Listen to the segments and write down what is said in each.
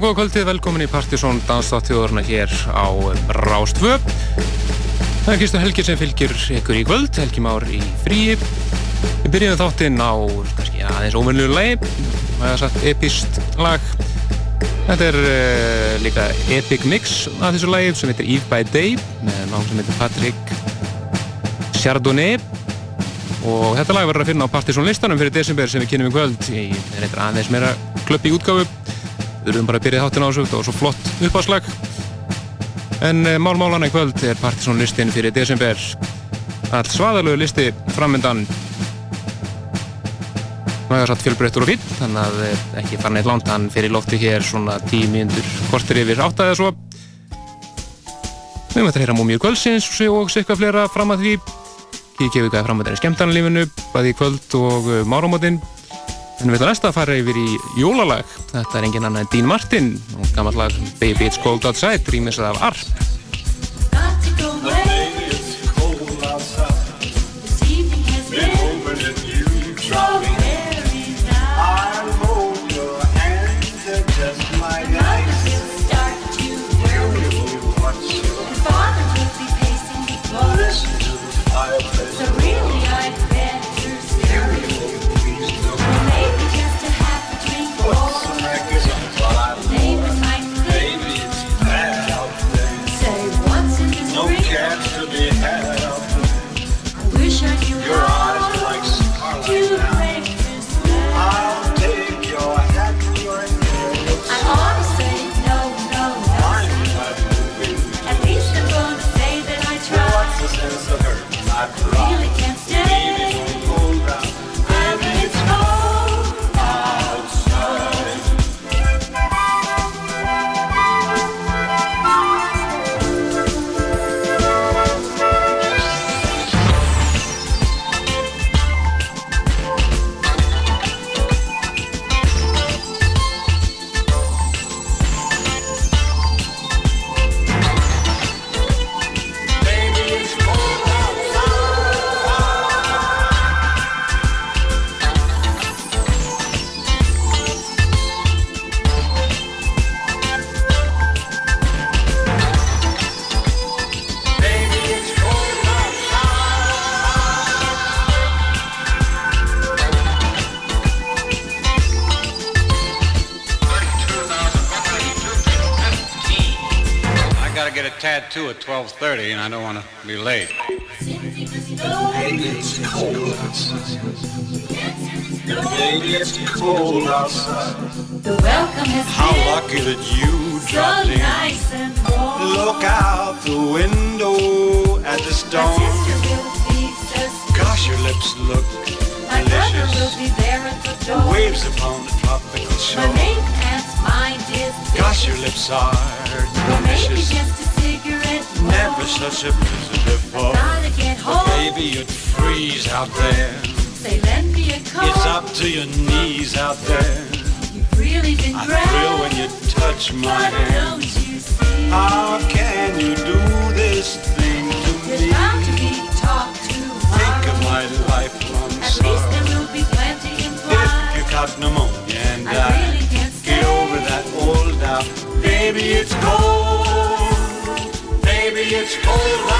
Já, góða kvöldið, velkomin í Partisón Danstáttjóðurna hér á Rástvö. Það er Kristján Helgir sem fylgir ykkur í kvöld, Helgi Már í fríi. Við byrjum þáttinn á, kannski aðeins óvinnluðu lagi, það er satt epist lag. Þetta er uh, líka epic mix af þessu lagi sem heitir Eve by Day með náðum sem heitir Patrick Chardonnay. Og þetta lag verður að finna á Partisón listanum fyrir desember sem við kynum í kvöld í aðeins meira klöppi útgáfu. Við erum bara að byrja þáttin á þessu, það var svo flott uppáslag. En e, mál-málana í kvöld er Partiðsson listin fyrir desember. All svaðalögu listi framöndan. Það er satt fjölbreyttur og fín, þannig að eh, ekki fara neitt langt. Hann fyrir lofti hér svona tími undur kortir yfir átt að það svo. Við mötum að heyra múmið kvöldsins og sikka flera fram að því. Kíkja við hvað framöndan er skemmtarnalífinu, bæði í kvöld og uh, máramotinn. En við ætlum næsta að fara yfir í jólalag. Þetta er engin annan en Dean Martin og gammal lag Baby It's Cold Outside, rýmis af ARP. Tattoo at 12.30 and I don't want to be late. it's cold it's cold outside. The welcome has How lucky that you so dropped in. nice and warm. Look out the window at the storm. My sister will be just Gosh, your lips look My brother will delicious. be there at the door. Waves upon the tropical My shore. main aunt's mind is Gosh, your lips are Well, maybe delicious. Just a cigarette more. Never such a blizzard before. But baby, you'd freeze out there. Say, lend me a coat. It's up to your knees out there. You've really been I great. thrill when you touch my But hand. don't you see? How can you do this thing to There's me? bound to be talk tomorrow. Think of my lifelong At least there will be plenty If implied. you caught pneumonia and I died, really can't get over that old doubt. Baby, it's cold. Baby, it's cold outside.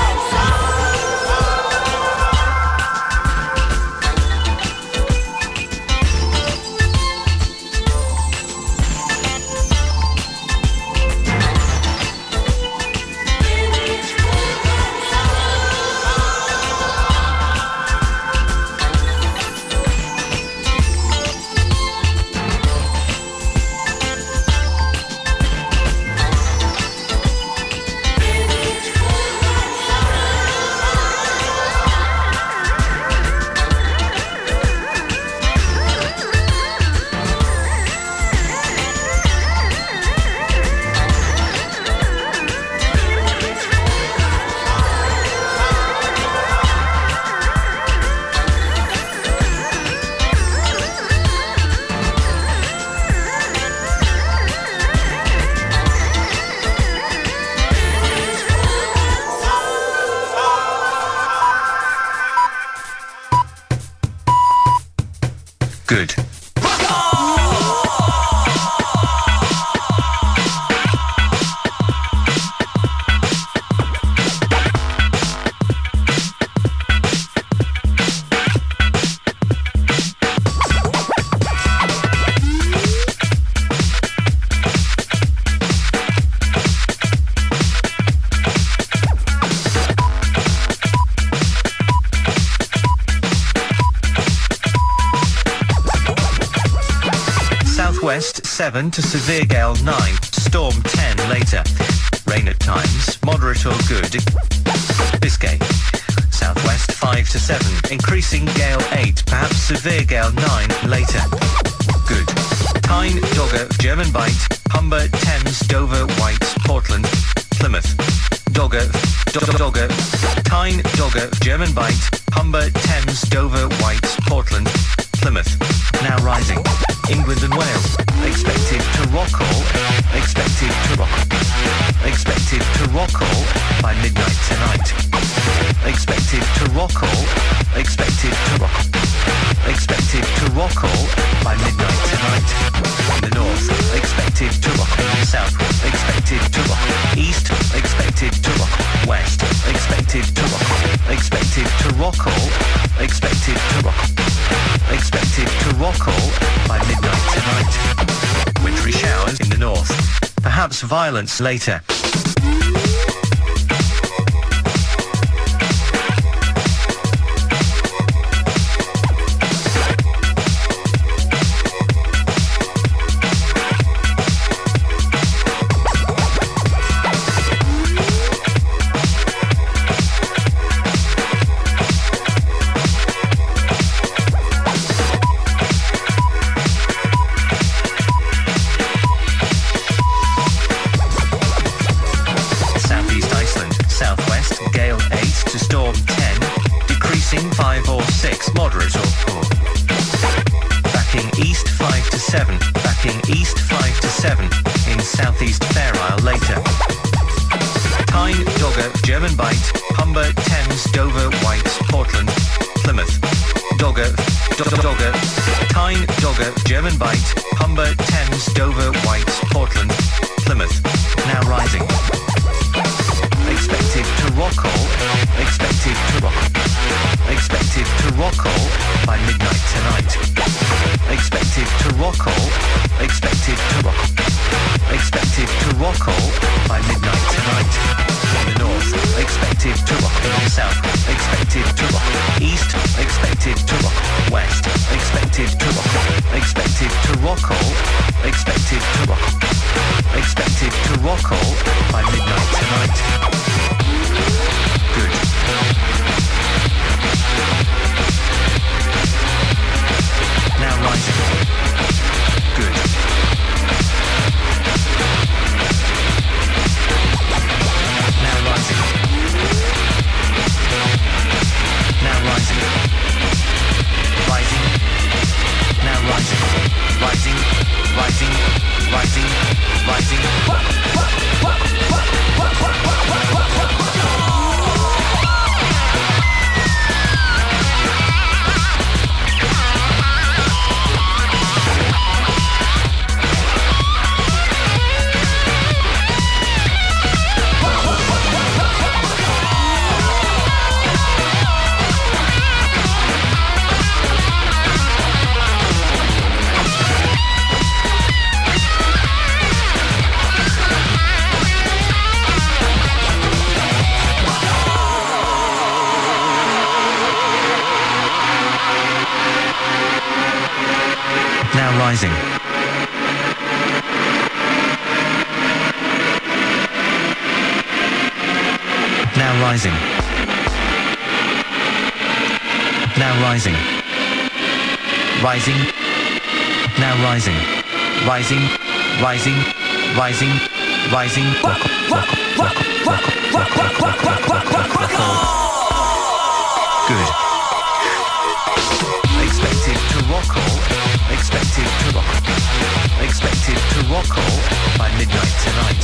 7 to severe gale 9, storm 10 later. Rain at times, moderate or good. Biscay. Southwest 5 to 7, increasing gale 8, perhaps severe gale 9 violence later. Dogger, Do- Dogger, Tyne, Dogger, German Bight, Humber, Thames, Dover, White, Portland, Plymouth. Now rising. Expected to rock all. Expected to rock. Expected to rock all by midnight tonight. Expected to rock all. Expected to rock. Expected to rock all by midnight tonight. In the north, expected to rock. South, expected to rock. East, expected to rock. West, expected to rock. Expected to rock all. Expected to rock. Expected to rock all by midnight tonight. Good. Now rising. Good. Now rising. Now rising. Rising. Now rising. Rising. Rising. Rising. Rising. Now rising. Rising. Now rising. Rising. Rising. Rising. Rising. Rock, rock, rock, rock, rock, rock, rock, rock, rock, rock, rock, rock. Good. Expected to rock all. Expected to rock. Expected to rock all by midnight tonight.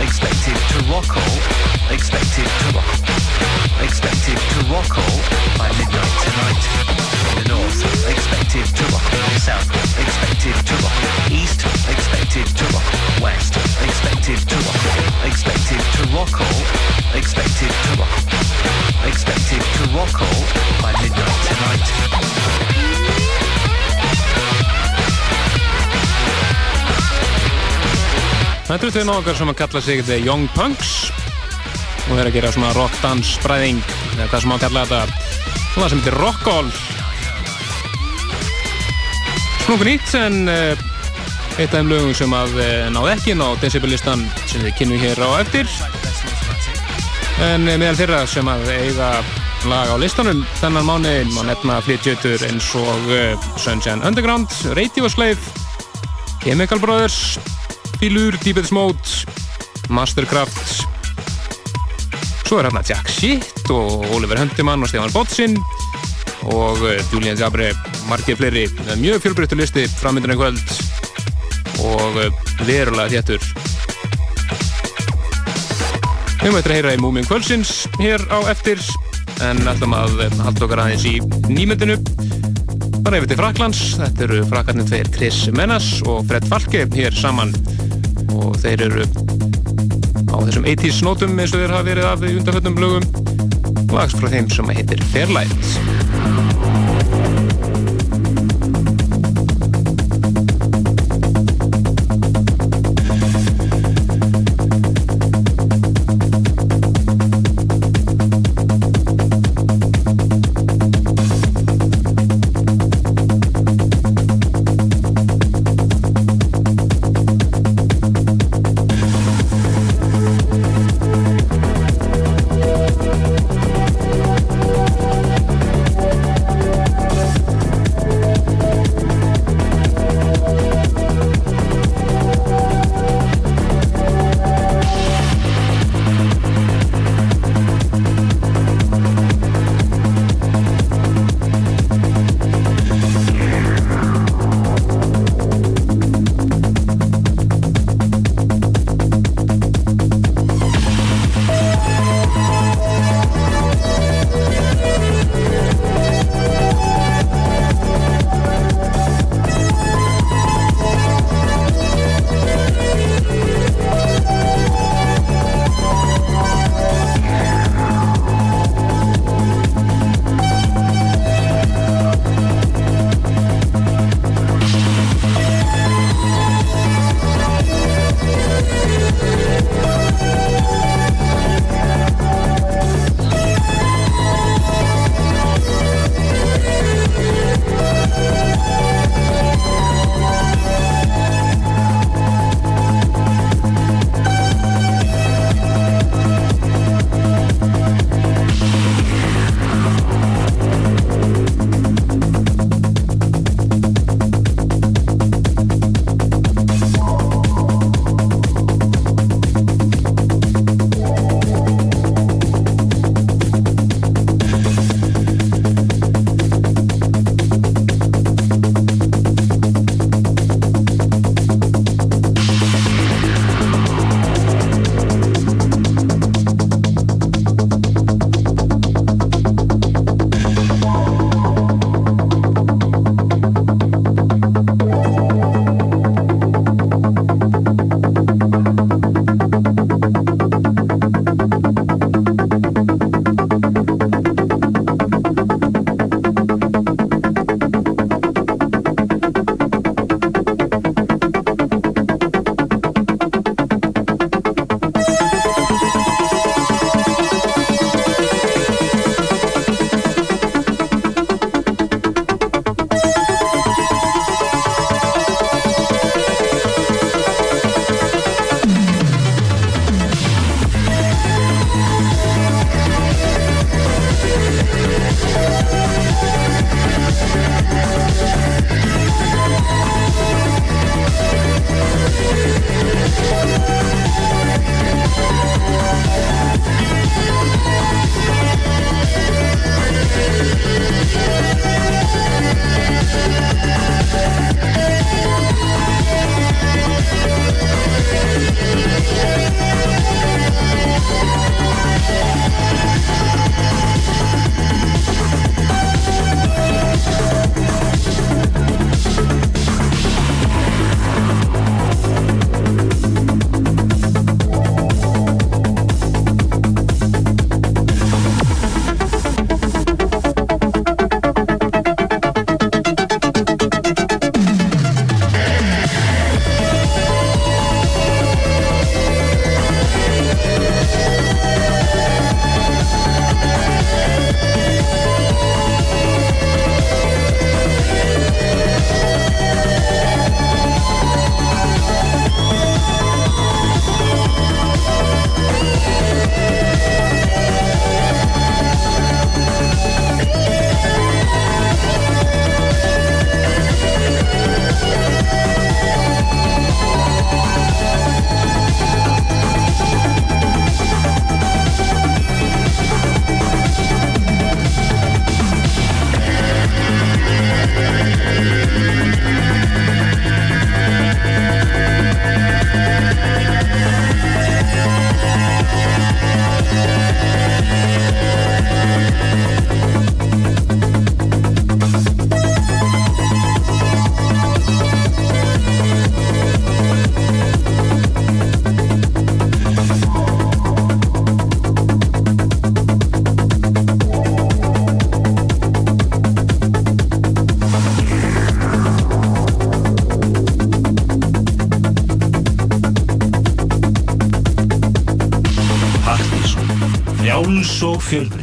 Expected to rock all. Expected to rock. Expected to rock all by midnight tonight. The north, expected to rock. South, expected to rock. East, expected to rock. West, expected to rock. Expected to rock all. Expected to rock. Expected to rock all by midnight tonight. Þetta eru tveir náðungar sem að kalla sig The Young Punks þeir eru að gera svona rockdans spræðing eða hvað sem á að kalla þetta. Svona sem heitir rockall Snúku nýtt en uh, eitt af þeim lögum sem að eh, náði ekki inn á decibellistan sem við kynum hér á eftir. En eh, meðal þeirra sem að eiga lag á listanum þennan mánuðin má nefna flytjötur eins og uh, Sunshine Underground, Radio Slave Chemical Brothers Fílur, Deepest Mode Mastercraft svo er hérna Jack Shit og Oliver Hundimann og Stefan Botsin og uh, Julian Zabre margir fleiri, mjög fjölbreyttur listi framöndan í kvöld og uh, verulega þéttur. Við eftir að heyra í Múmin Kvöldsins hér á eftir en ætlum að eh, halda okkar aðeins í nýmyndinu. Bara yfir til Fraklands þetta eru frakarnir tveir Chris Menas og Fred Falke hér saman og þeir eru þessum 80's nótum eins og þeir hafa verið af í undanföldum lögum. Lags frá þeim sem heitir Fairlight Gil.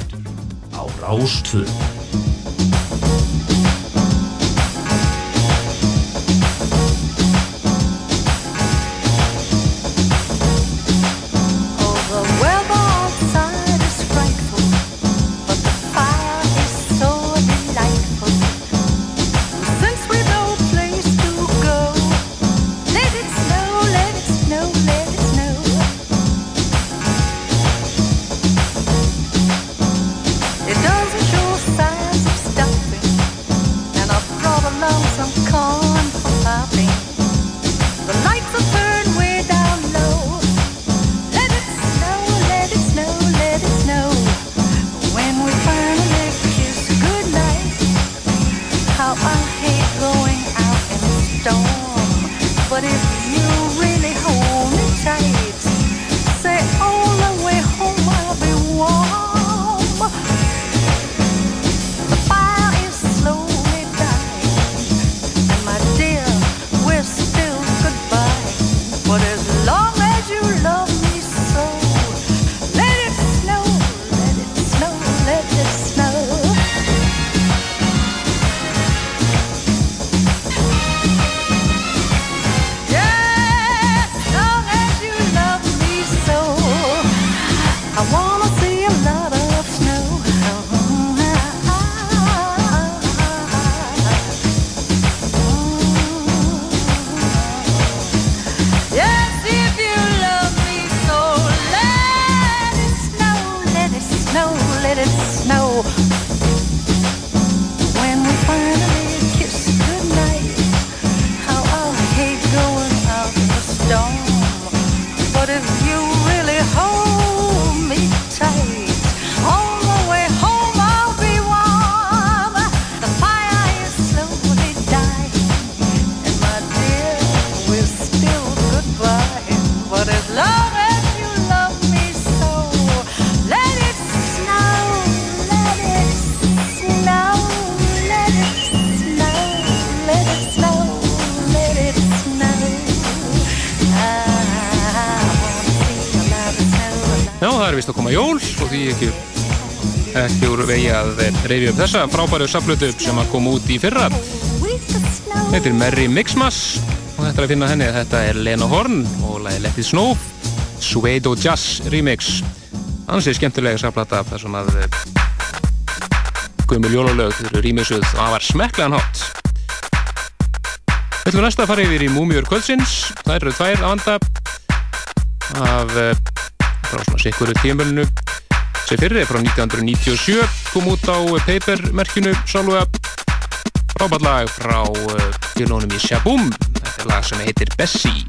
að reyfi upp þessa frábæru saflutu sem að koma út í fyrra. Þetta er Merry Mixmas og þetta er að finna henni. Að þetta er Lena Horn og lagi Let It Snow Suedo Jazz Remix. Ansið skemmtilega saflata þar sem að eh, Guðmur Jólulög eru rýmisuð og það var smekklegan hot Þetta er næsta að fara yfir í Múmiur Kvöldsins. Það eru tvær að vanda af eh, frá svona sikkur tíumölinu sem fyrir er frá 1997 kom út á eh, papermerkinu Sálvega frábært lag frá eh, fjölunum í Shabum. Þetta er lag sem heitir Bessie.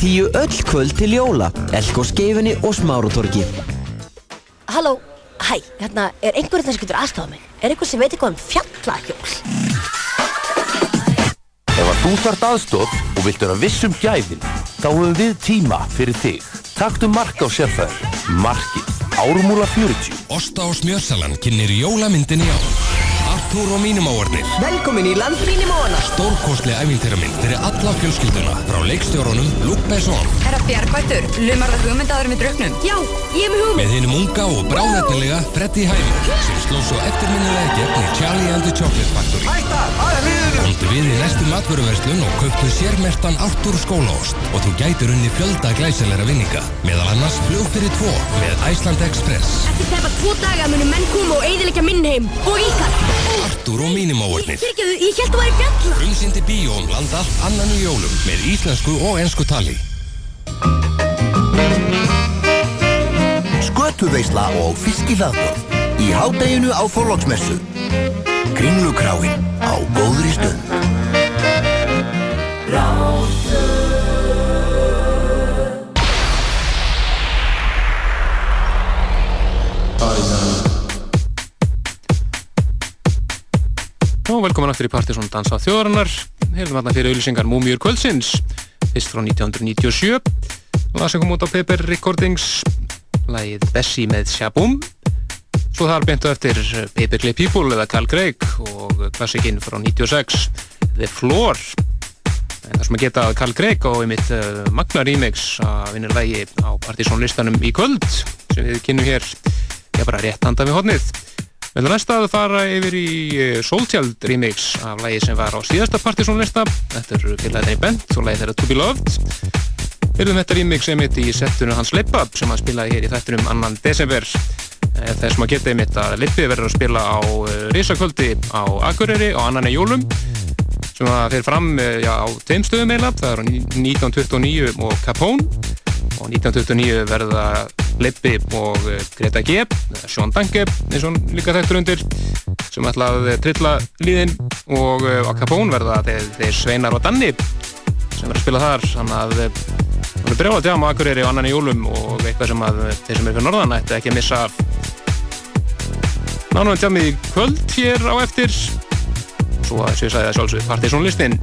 Tíu öll kvöld til jóla Elko skeifinni og smárutorki Halló, hæ, hérna, er einhver þetta sem getur aðstofað mig? Er einhver sem veit eitthvað um fjallahjól? Ef að þú þart aðstóð og vilt vera vissum gæðin, þá höfum við tíma fyrir þig. Taktu mark á sérfæður. Markið. Árumúla 40. Osta og smjörsalan kynir jólamyndin í ár. Arthur og mínum áornir. Velkomin í land mínum ána. Stórkostlega æfintýramynd fyrir alla fjölskylduna. Frá leikstjórunum Luke Besson. Herra Bjargvættur, lumar það hugmyndaður með drauknum? Já, ég hef hugmynd. Með hinnum unga og bráðefnilega Freddy Highmore sem sló svo eftirminnilega gegn í Charlie and the Chocolate Factory. Hætta, aðeins! Komdu við í næstu matvöruverslun og kauptu sérmertan Arthur skólaost og þú gætur unni fjölda glæsilegra vinninga. Meðal annars flug fyrir tvo með Iceland Express. Eftir tæpa tvo daga munum menn koma og eidilegja minn heim og ykkar. Arthur og mínum áornir. Fyrirgeðu, ég held að væri fjalla. Frumsýndi bíóm land allt annan í jólum með íslensku og ensku tali. Skötuveisla og fiskihlaðborð í hádeginu á Þorlóksmessu. Kringlukráin á Já, velkomin aftur í Partiðsson Dansa þjóðarinnar. Hefðum hérna fyrir auðlýsingar Múmiur kvöldsins, fyrst frá 1997. Lag sem kom út á Paper Recordings, lagið Bessie með Shaboom. Svo þar beintu eftir Paper Clay People eða Carl Craig og klassikinn frá 96, The Floor. En það sem að geta Carl Craig á einmitt uh, Magna Remix að vinna lagi á Partiðsson listanum í kvöld, sem við kynum hér, ég bara rétt handa við hodnið. Við ætlum næsta að fara yfir í eh, Soulchild remix af lægi sem var á síðasta partysónlista. Þetta er félagðinni Bent og lægi þeirra To Be Loved. Hyrðum þetta remix einmitt í settunum hans Lip Up sem hann spilaði hér í þettunum annan desember. Eh, Þess maður geta einmitt að Lippi verður að spila á eh, risakvöldi á Akureyri og annan í jólum sem að fyrir fram já, á tveim stöðum eiginlega. Það er á 1929 og Capone og 1929 verða Lippi og eh, Greta G Sean Danke, eins og líka þekktur undir sem ætla að trilla líðin og eh, á Capone verða þeir, þeir Sveinar og Danni sem verða að spila þar. Þannig að eh, það er brjála tjáma Akureyri og annan í jólum og eitthvað sem að þeir sem er fyrir norðan ætti ekki að missa Nánum tjámið í kvöld hér á eftir. Svo að séu sæði að sjálfsög partysónlistin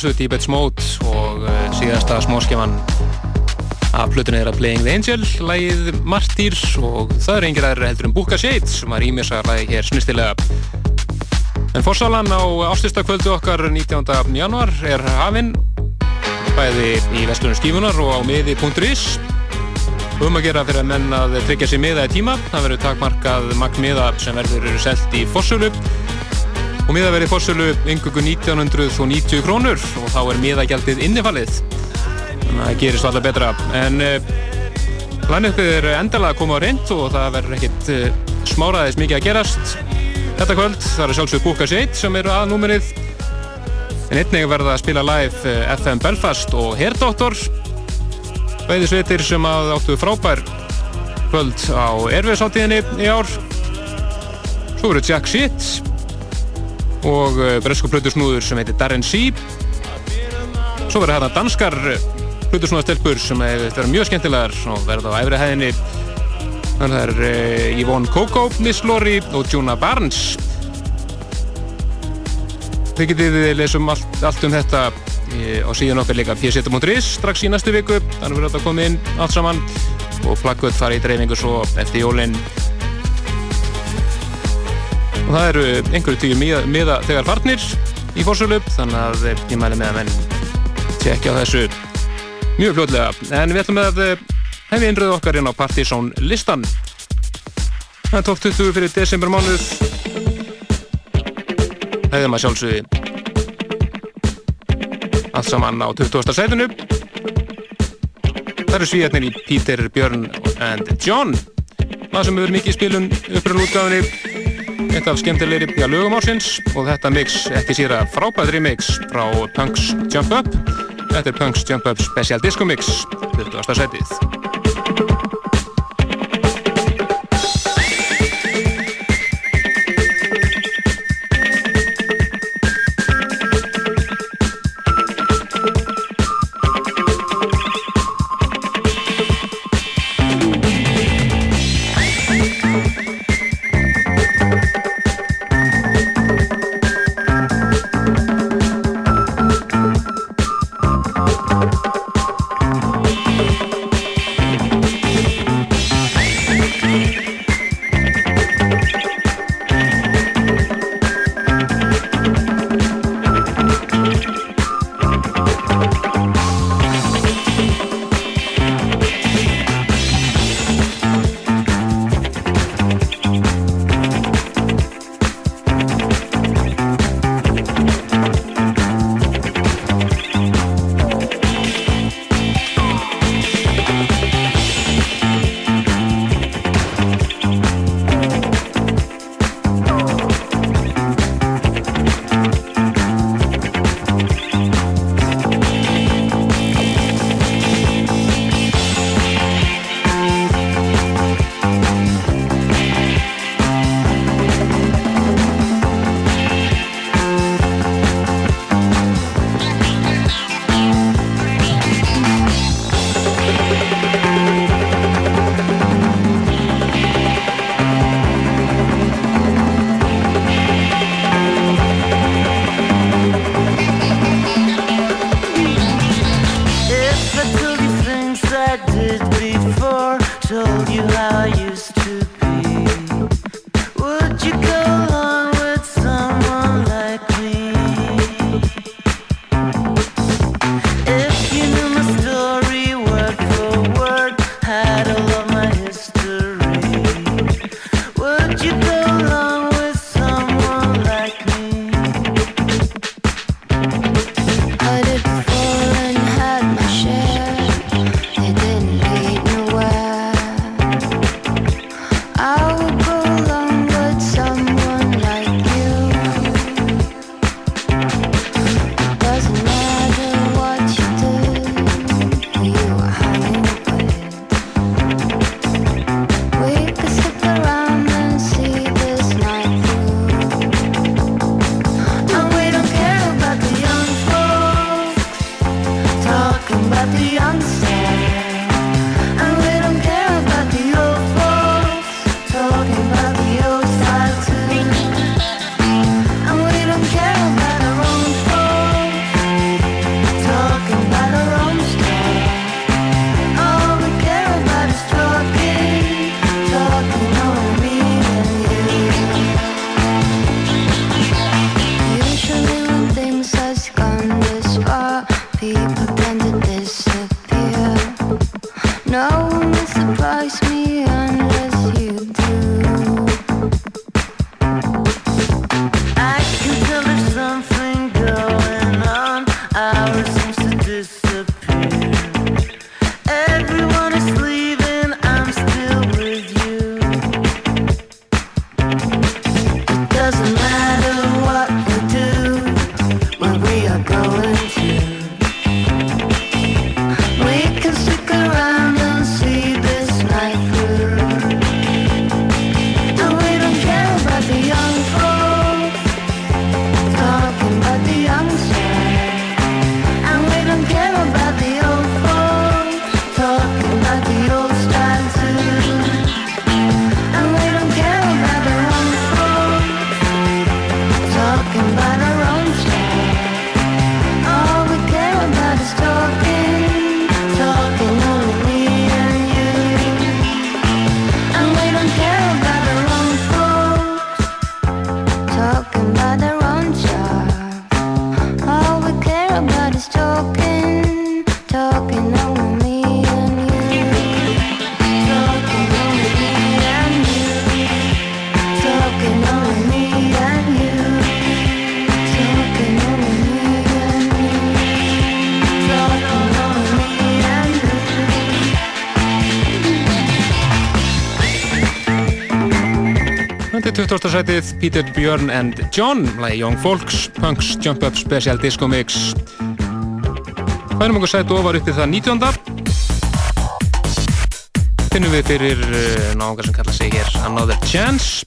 sjálfsögðu Deep Edge Mode og uh, síðasta smóskjaman af plötunni að Playing the Angel, lægið Martyr og það er engir aðra heldur en Búka Shade sem rýmis að lægi hér snistilega. En fórsalan á ástistakvöldu okkar 19. januar er hafinn bæði í vestlunum skífunar og á miði.is um að gera fyrir að menn að tryggja sér miða í tíma. Það verður takmarkað magn miða sem verður selt í fórsölu og miða verið fórsölu yngugu 1990 krónur. Og þá er miðagjaldið innifallið þannig að það gerist alveg betra. En uh, line-upið er endalega að koma á reynd og það verður ekkit uh, smáraðis mikið að gerast. Þetta kvöld, það er sjálfsög Búka Shade sem eru að númerið en einnig verða að spila live uh, FM Belfast og Herdoktor. Bæði sveitir sem að áttu frábær kvöld á erfiðsáttíðinni í ár. Svo verður Jack Shit og bresku plötusnúður sem heitir Darren C svo verður hérna danskar plötusnúðastelpur sem verið mjög skemmtilegar og verða á efri hæðinni. Þannig að það er uh, Yvonne Coco, Miss Lori og Juna Barnes. Þið getið lesum allt, allt um þetta eh, á síðan okkar líka pseta.is strax í næstu viku. Þannig verður þetta komið inn allt saman og plaggut fara í dreifingu svo eftir jólinn og það eru einhverju tíu miða, miða þegar farnir í fórsölu þannig að ég mæli með að menn tjekka þessu mjög fljóðlega en við ætlum að hefði innröðu okkar inn á Partizón listan. Það er 12.20 fyrir desember mánuð hefðum að sjálfsögði allt saman á 20. sætinu. Það eru svíjarnir í Peter, Björn and John. Það sem hefur mikið spilun uppröðlútgáðinni eitt af skemmtilegri í að lögum ársins og þetta mix ekki síra frábæðri mix frá Punks Jump Up þetta er Punks Jump Up Special Disco Mix 20. setið sætið Peter, Björn and John lægi Young Folks, Punks, Jump Up Special Disco Mix. Fænum okkur sætið ofar uppið það 19. Finnum við fyrir eh, náðungar sem kalla sig hér Another Chance.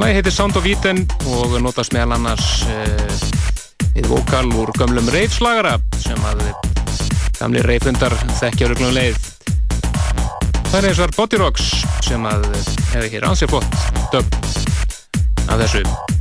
Lægi heitir Sound of Eden og notast meðal annars eh, við uh, vokal úr gamlum reifslagara sem að gamli reifundar þekkja röglum leið. Það er eins og er Body Rocks sem að hefði ekki rannsið flott. Döfn af þessu.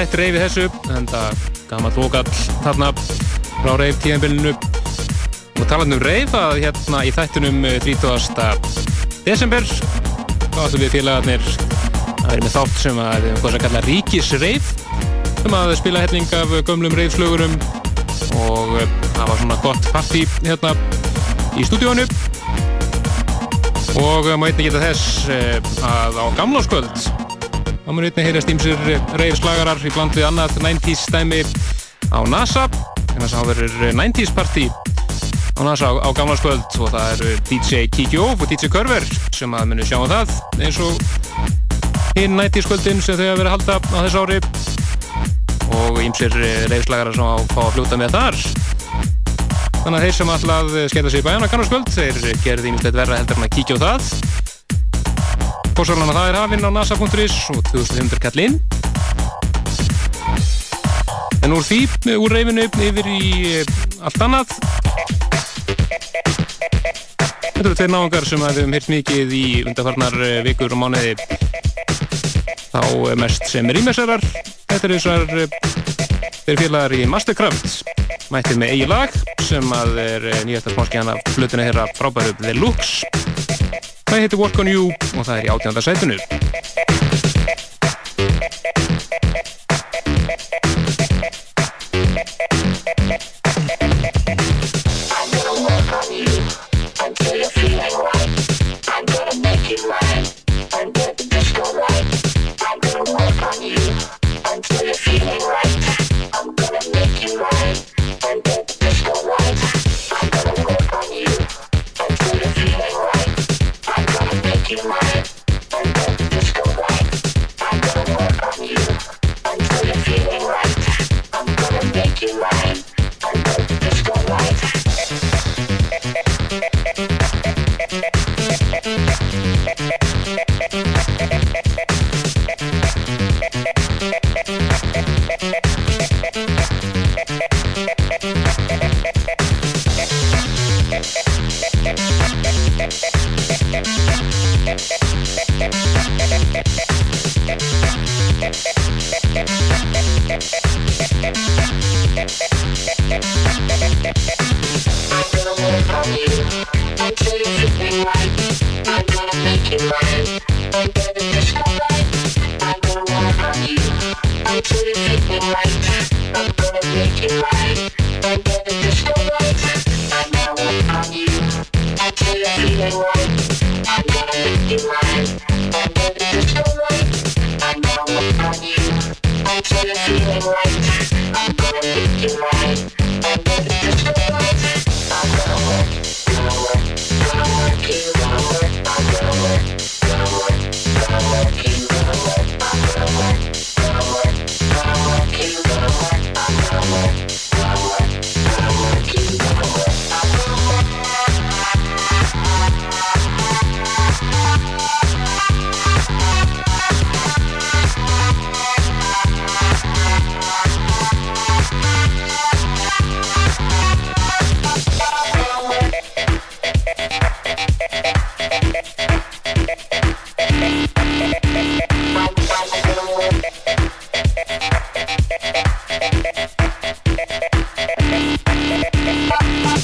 Það er neitt reyfi þessu en það gama tókall þarna frá reyf tíðanbyrninu og talað um reyf að hérna í þættunum 30. desember þá ætlum við félagarnir að vera með þátt sem að við hvað sem kalla ríkisreif sem að spila helling af gömlum reifslögurum og eh, það var svona gott partí hérna í stúdíónu og eh, má einnig geta þess eh, að á gamláskvöld þá mun einnig heyrast ímsir reifslagarar í bland við annað 90's stæmi á NASA. Þess að það verður 90's partí á NASA á, á gamláskvöld og það eru DJ Kiki Óf og DJ Körver sem að munu sjá um það eins og hinn 90's kvöldin sem þau hafa verið að halda á þess ári. Og ímsir reyðslagarar sem að fá að fljóta með þar. Þannig að þeir sem alltaf skella sig í bæjana kannarskvöld þeir gerði ímsleitt verra heldur en að kíkja á það Pósarlana það er hafinn á nasa.is og 2500 kall inn en úr því, úr reyfinu yfir í allt annað. Þetta eru tveir náðungar sem við hefum hirt mikið í undarfarnar vikur og mánuði. Þá mest sem rýmessarar Þetta er þessar þeir félagar í Mastercraft. Mættið með eigi lag sem að er nýjastar smáskjana flutuna þeirra frábæru The Looks Það heitir Work On You? Og það er í átjönda sætunu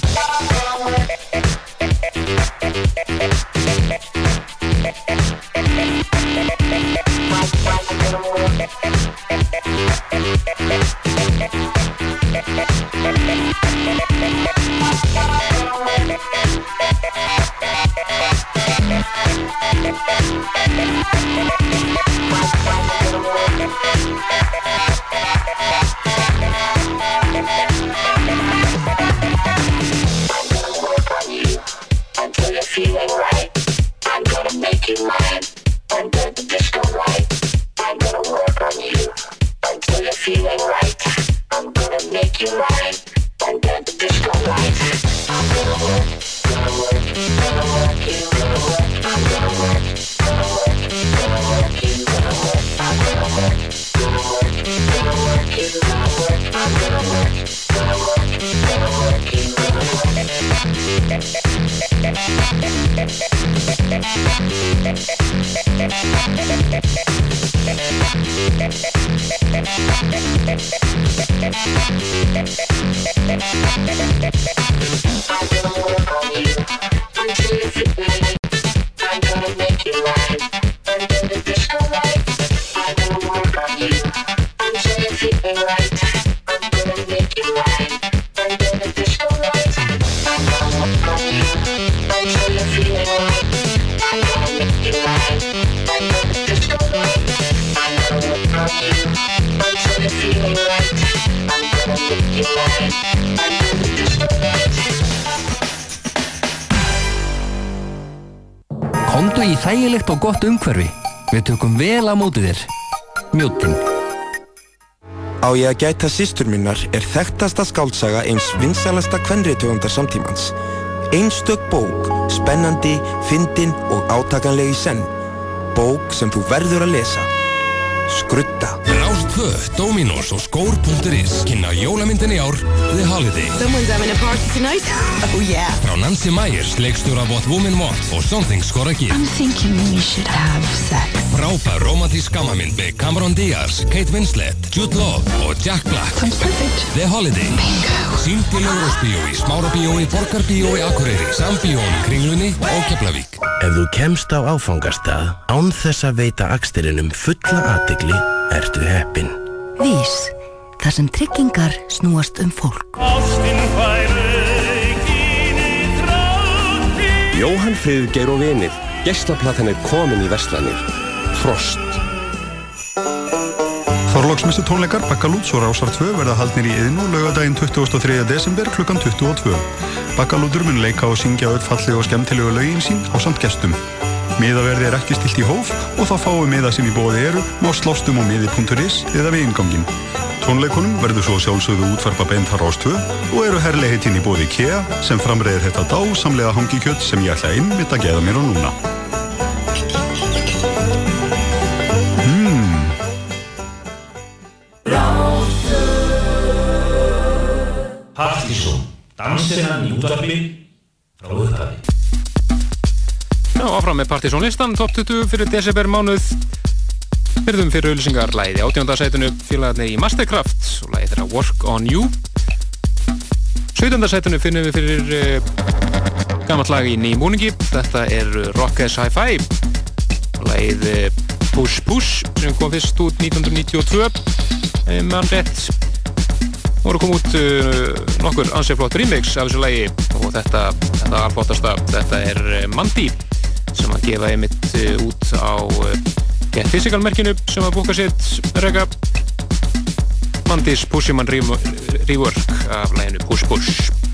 Bye. Umhverfi. Við tökum vel á móti þér. Mjóttin. Á ég að gæta systur minnar er þekktasta skáldsaga eins vinsælasta kvenriðtöfundar samtímans. Einstök bók, spennandi, fyndin og átakanleg í senn. Bók sem þú verður að lesa. Skrudda. Rástvö, Dominos og skór.is kynna jólamyndin í ár The Holiday. Someone's having a party tonight? Oh yeah. Frá Nancy Myers, leikstjóra What Women Want og should have sex. Frábær romantísk gammamynd með Cameron Diaz, Kate Winslet, Jude Law og Jack Black. The Holiday. Bingo. Sýnd í Ljóðrósbíói, Smárabíói, Borgarbíói, Akureyri, Sambíói, Kringlunni og Keflavík. Ef þú kemst á áfangastað án þess að veita akstirinnum fulla aðtegli, ertu heppin. Vís, þar sem tryggingar snúast um fólk. Jóhann Friðgeir og vinir. Geislaplatan er komin í Vestlanir. Frost. Þorlóksmessu tónleikar Bakkalúts og Rásar 2 verða haldnir í yðinu laugadaginn 23. desember klukkan 22. Bakkalútur mun leika og syngja öll fallega og skemmtilegu lögin sín á samt gestum. Miðaverði er ekki stilt í hóf og þá fáum miða sem í bóði eru má slástum á miði.is eða við ingangin. Tónleikunum verður svo sjálfsögðu útvarpa beint þar ástöð og eru herlegheitin í bóði IKEA sem framreiðir þetta dásamlega hangikjött sem ég ætla einmitt að geða mér á núna. Mmm, Partísson, dansinnan í útvarpi áfram með Partizónlistan, top 20 fyrir desember mánuð. Byrðum fyrir auðlýsingar læði átjóndarsætunu félagarnir í Mastercraft og læði þeirra Work on You. 17. sætunu finnum við fyrir uh, gammalt lag í nýjum búningi. Þetta er Rockers Hi-Fi og læðið uh, Push Push sem kom fyrst út 1992 um mann rétt voru komið út nokkur ansið flott remix af þessu lagi og þetta, þetta alflottasta, þetta er Mandy sem að gefa einmitt uh, út á Get Physical merkinu sem að búka sitt rega Mandy's Pushyman Rework af læginu Push Push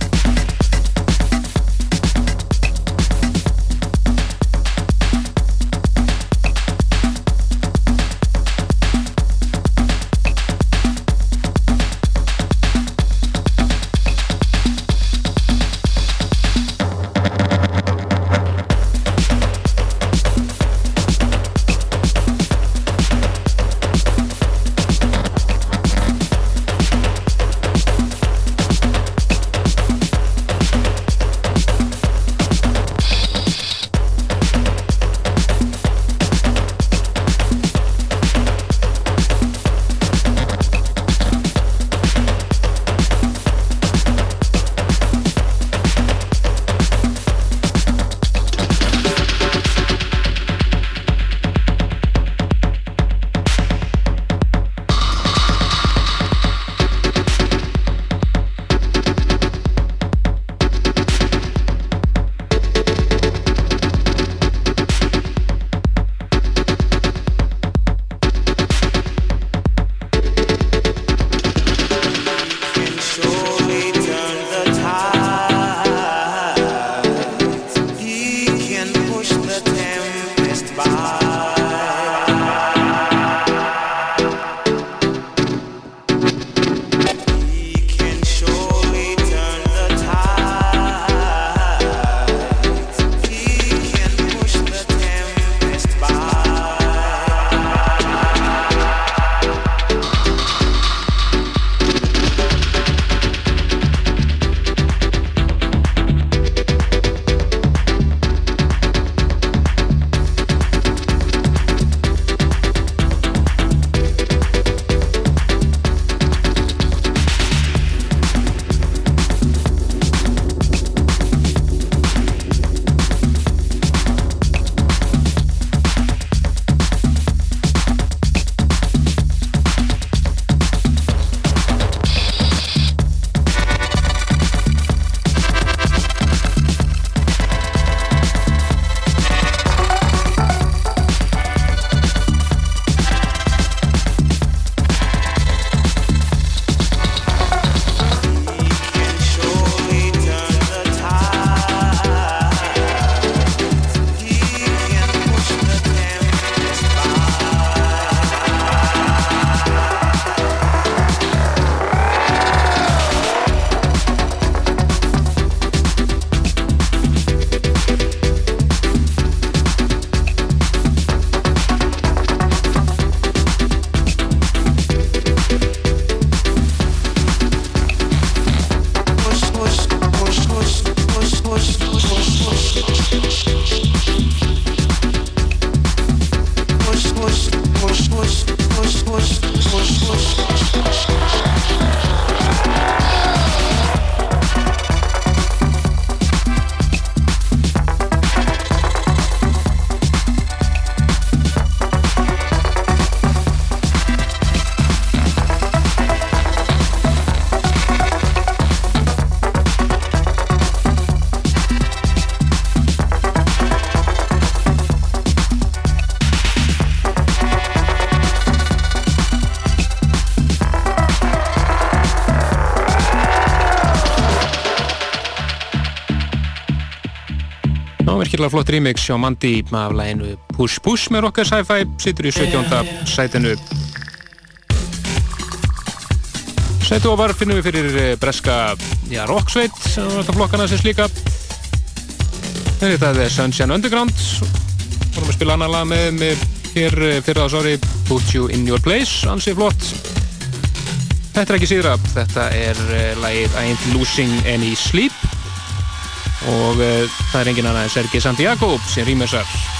virkilega flott remix hjá Mandy af læginu Push Push með Rocker Sci-Fi situr í 17. sætinu. Sætu ofar finnum við fyrir eh, breska já, rocksveit þetta flokkana sem slíka þetta er Sunshine Underground. Vorum að spila annar lag með, með hér eh, fyrir það sári Put You In Your Place, ansið flott. Þetta er ekki síðra. Þetta er uh, lagið I Ain't Losing Any Sleep og uh, það er engin annað en Sergi Santiago sem rýmessar rétt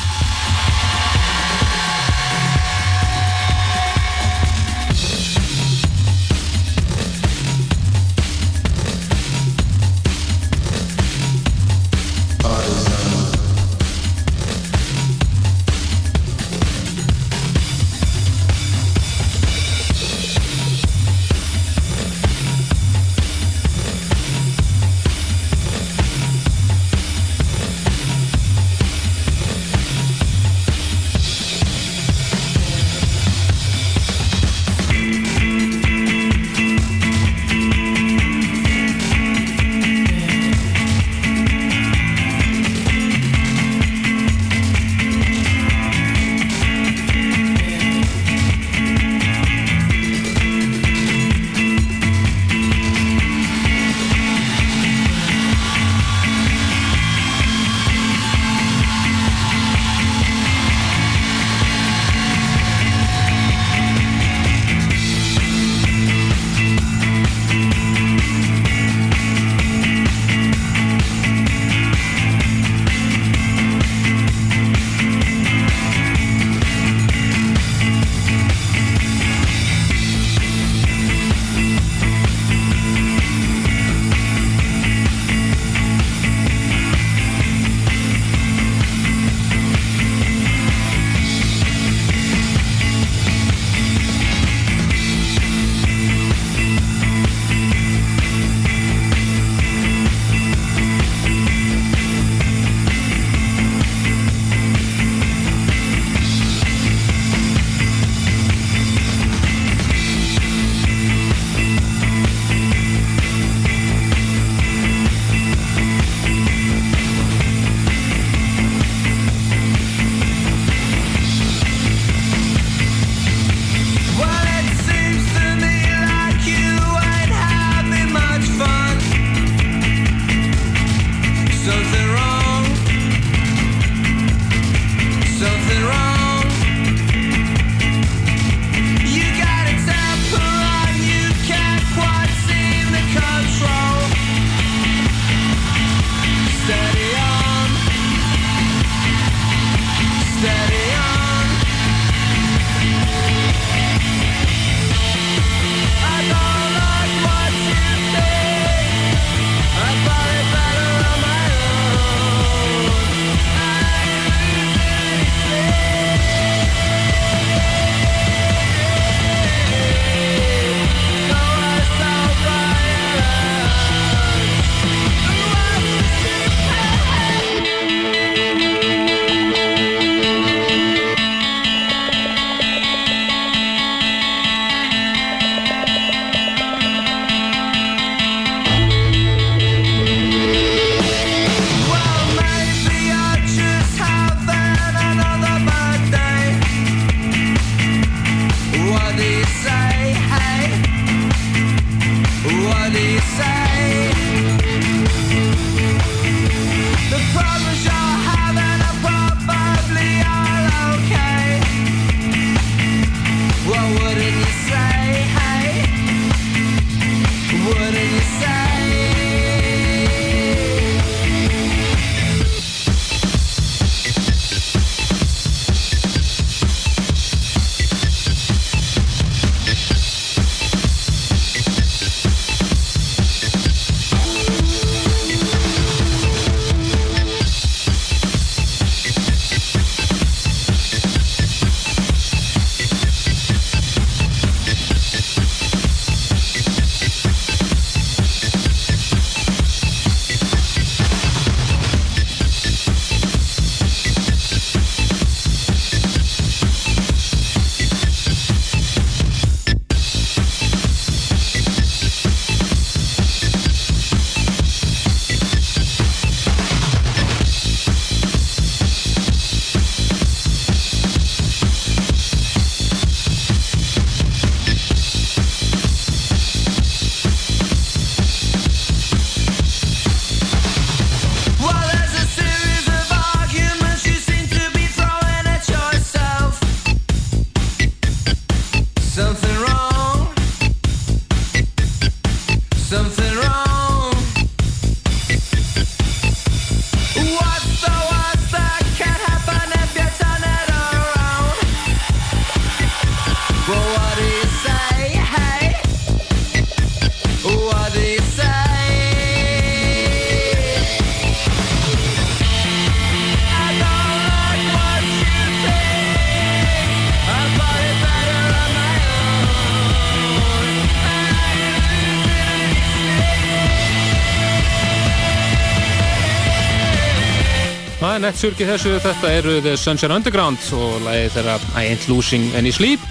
surgi þessu, þetta eru The Sunshine Underground og lagið þeirra I Ain't Losing Any Sleep.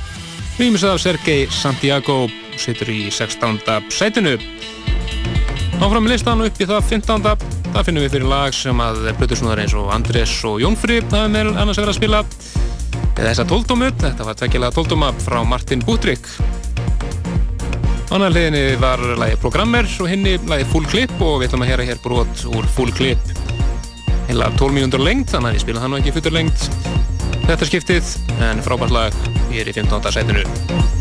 Rýmisað af Sergei Santiago situr í 16. sætinu. Áfram með listan upp í það 15. Það finnum við fyrir lag sem að blöðursnúðar eins og Andrés og Jónfri hafa meðal annars verið að spila. Eða þessa tóltómu, þetta var tvekkilega tóltóma frá Martin Butrik Annar hliðinni var lagi Programmer og hinni lagi Full Clip og við ætlum að hera hér brot úr Full Clip heila 12 mínútur lengt, þannig að ég spila það nú ekki futur lengt þetta skiptið, en frábært lag ég er í 15. sætinu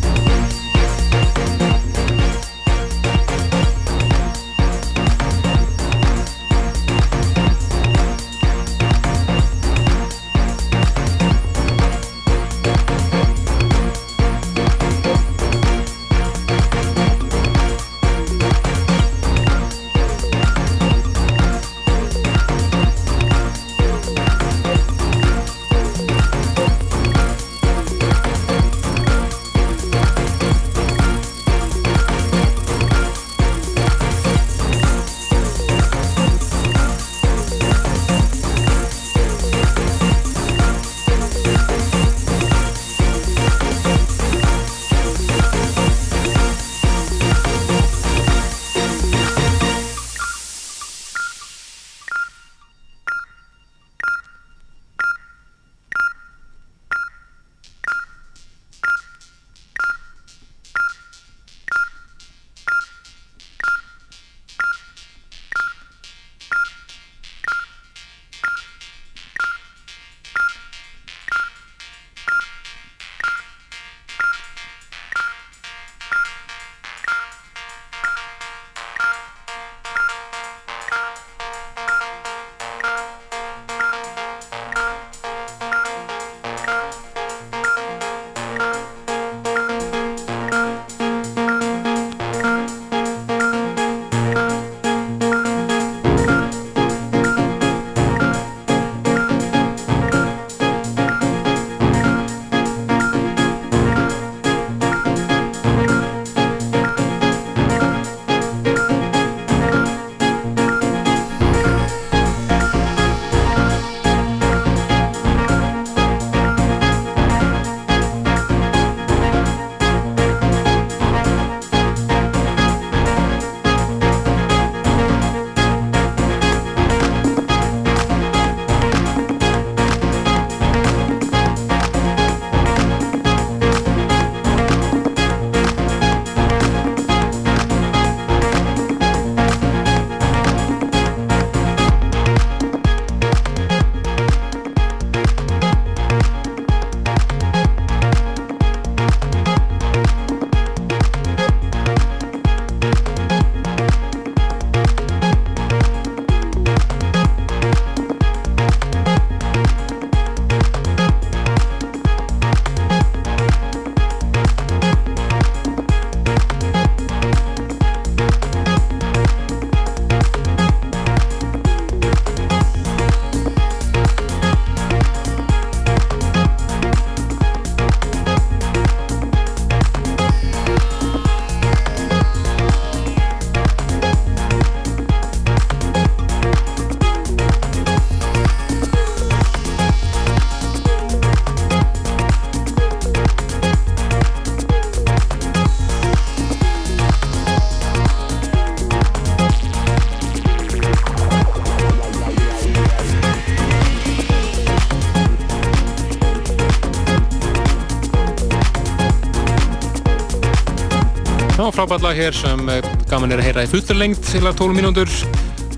frábært lag hér sem eh, gaman er að heyra í fullur lengt til að 12 mínútur.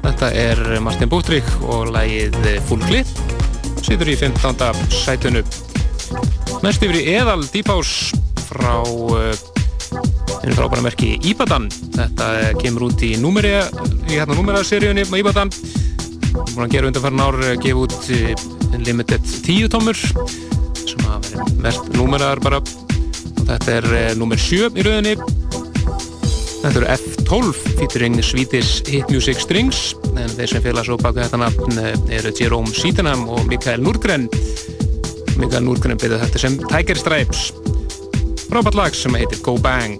Þetta er Martin Búttrík og lagið Full Clip. Sýtur í 15. sætunu. Næst yfir í Eðal Deephouse frá einu frábæra merki Íbadan. Þetta kemur út í númeri, í hérna númeraseríunni með Íbadan. Það voru að gera undanfæran ár, gefa út limited 10 tómur sem að vera mest númeraðar bara. Þetta er númer 7 í rauninni Þetta eru F12 featuring Swedish Hit Music Strings en þeir sem félags á baka þetta nafn eh, eru Jerome Sydenham og Mikael Nurgren Mikael Nurgren byrði þetta sem Tiger Stripes. Frábært lag sem heitir Go Bang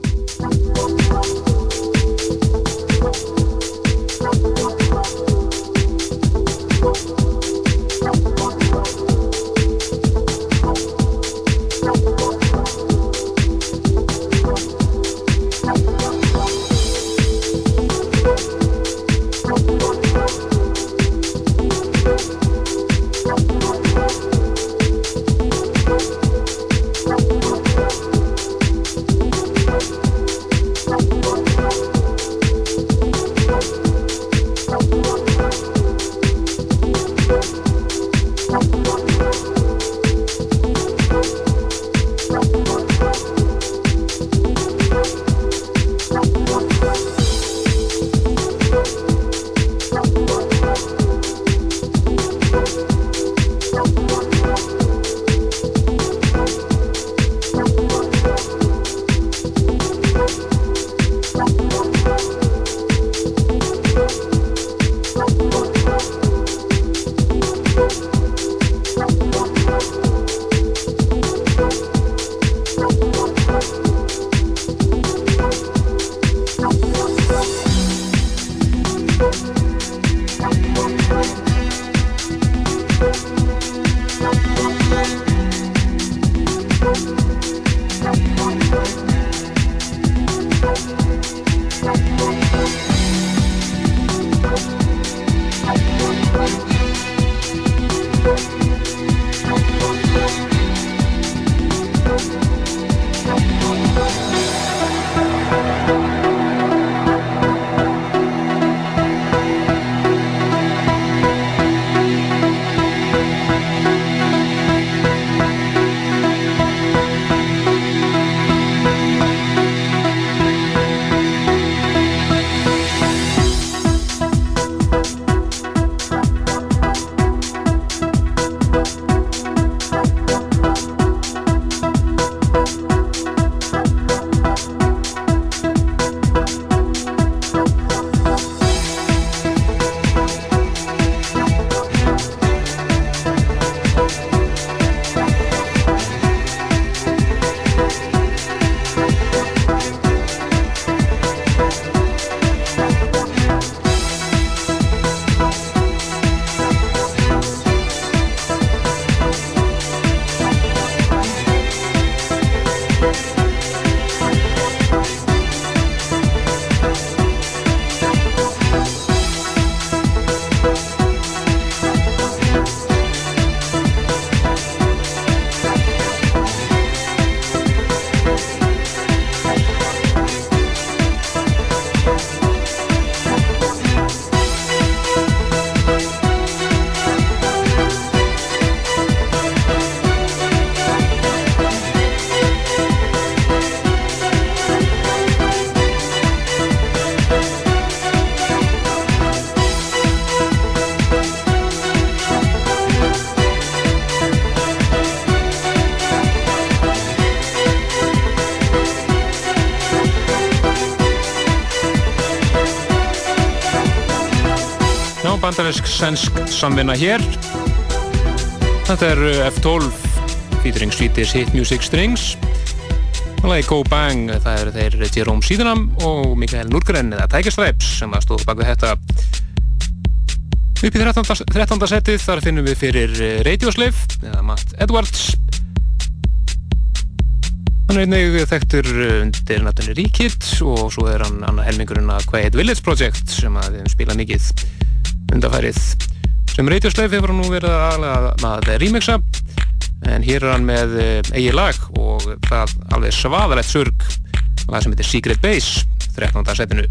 bandarinsk sennsk samvinna hér. Þetta er uh, F12 featuring Swedish Hit Music Strings. Og lagi Go Bang, það eru þeir Jerome Sydenham og Mikael Nurgren eða Tiger Stripes sem að stóðu bak við þetta. Upp í 13. 13. setið þar finnum við fyrir uh, Radioslave eða Matt Edwards. Hann er einnig þekktur undir náttúrulega Ríkitt og svo er hann annar helmingurinn að Quiet Village Project sem að við spila mikið undarfærið. Sem Radioslave hefur nú verið aðalega að remixa en hér er hann með eigi lag og það alveg svaðalegt surg lag sem heitir Secret Base 13. setinu.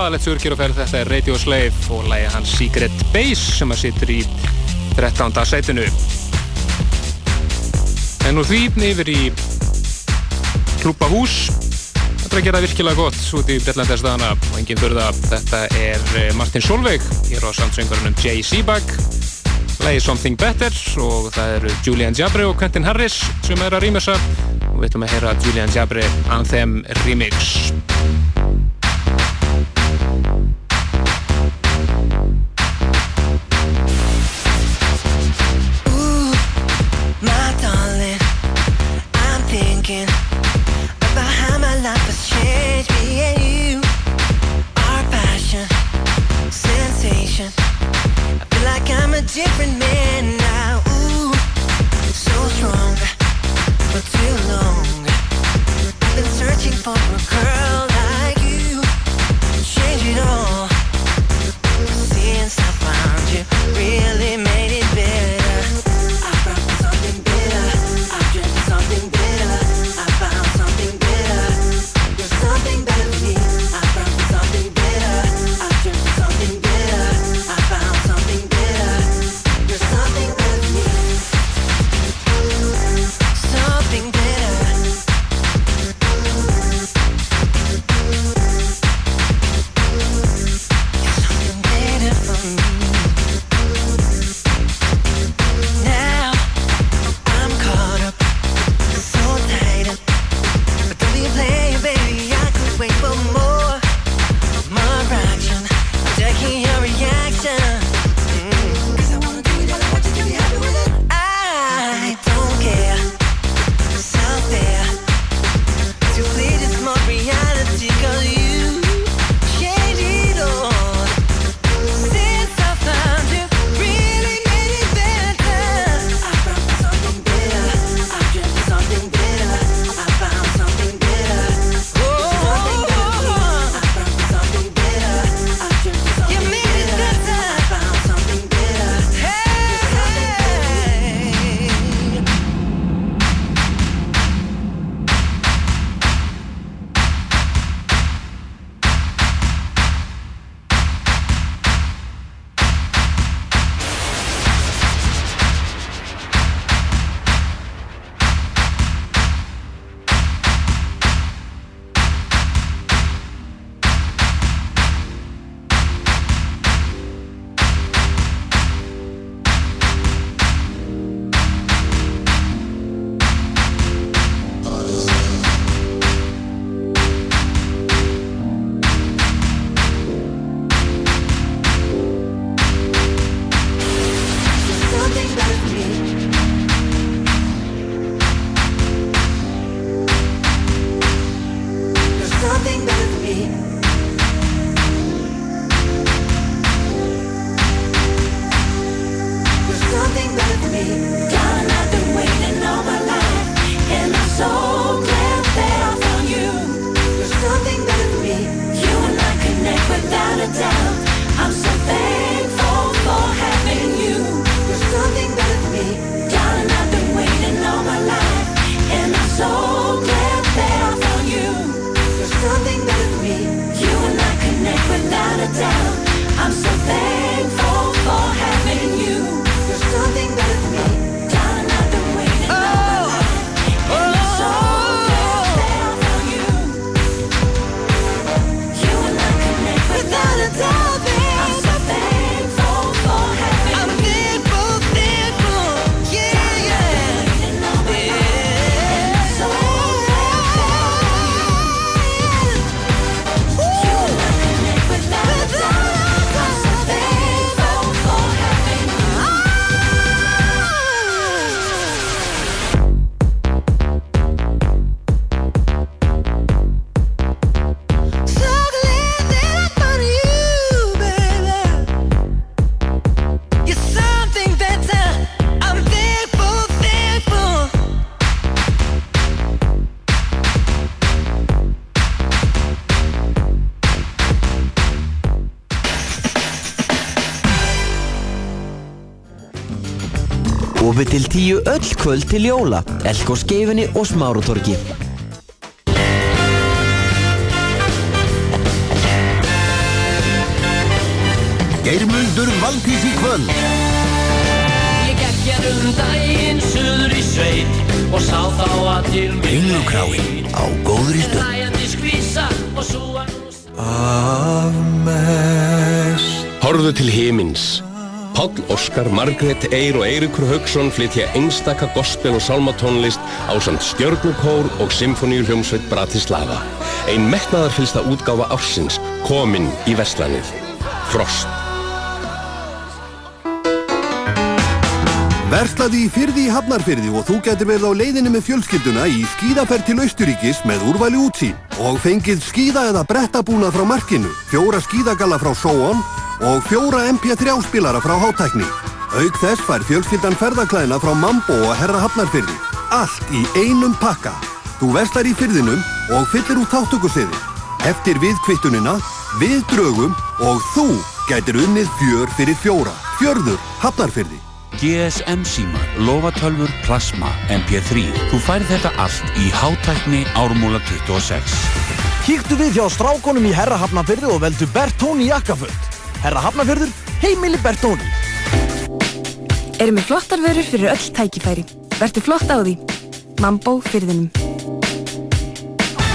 svaðalett surgir og ferð. Þetta er Radio Slave og lægi hans Secret Base sem að sittur í 13. setinu. En nú þvíðn yfir í klúpahús þetta er að gera virkilega gott út í Brellandestana og enginn börða þetta er eh, Martin Solveig hér á samsöngurunum Jay Seabag. Lægi Something Better og það eru Julian Jabri og Quentin Harris sem er að rýmjösa og við ætlum að heyra Julian Jabri Anthem Remix. I'm a different man now. Ooh, so strong, but too long. I've been searching for a girl. 9 til 10 öll kvöld til jóla, elk og skeifinni og smárutorki. Geirmundur valgis í kvöld. Ég gekkjar um daginn suður í sveit og sá þá að til mig Ringlukrái á góðri stöð. Af mest Horðu til himins Páll Óskar, Margrét Eyr og Eirikur Haugsson flytja einstaka gospel og salmatónlist á samt stjörnukór og symfoníu hljómsveit Bratislava. Ein metnaðarfylsta útgáfa ársins, komin í Vestlanið. Frost. Verslaði í fyrði í Hafnarfyrði og þú getur verið á leiðinni með fjölskylduna í skíðaferð til Austuríkis með úrvæli útsýn og fengið skíða eða brettabúna frá markinu, fjóra skíðagalla frá Sóon og fjóra MP3 spilara frá Hátækni. Auk þess fær fjölskyldan ferðaklæðina frá Mambo og Herra Hafnarfyrði. Allt í einum pakka. Þú verslar í fyrðinum og fyllir út þáttökusiði. Eftir við kvittunina, við drögum og þú gætir unnið fjör fyrir fjóra. Fjörður Hafnarfyrði. GSM símar, lofatölfur, plasma, MP3. Þú færi þetta allt í hátækni ármúla 26. Kíktu við hjá strákonum í Herra Hafnarfyrði og veldu Bertóni jakkaföld. Herra Hafnarfyrður, heimili Bertóni. Erum við flottar vörur fyrir öll tækifæri. Vertu flott á því. Mambo fyrðinum.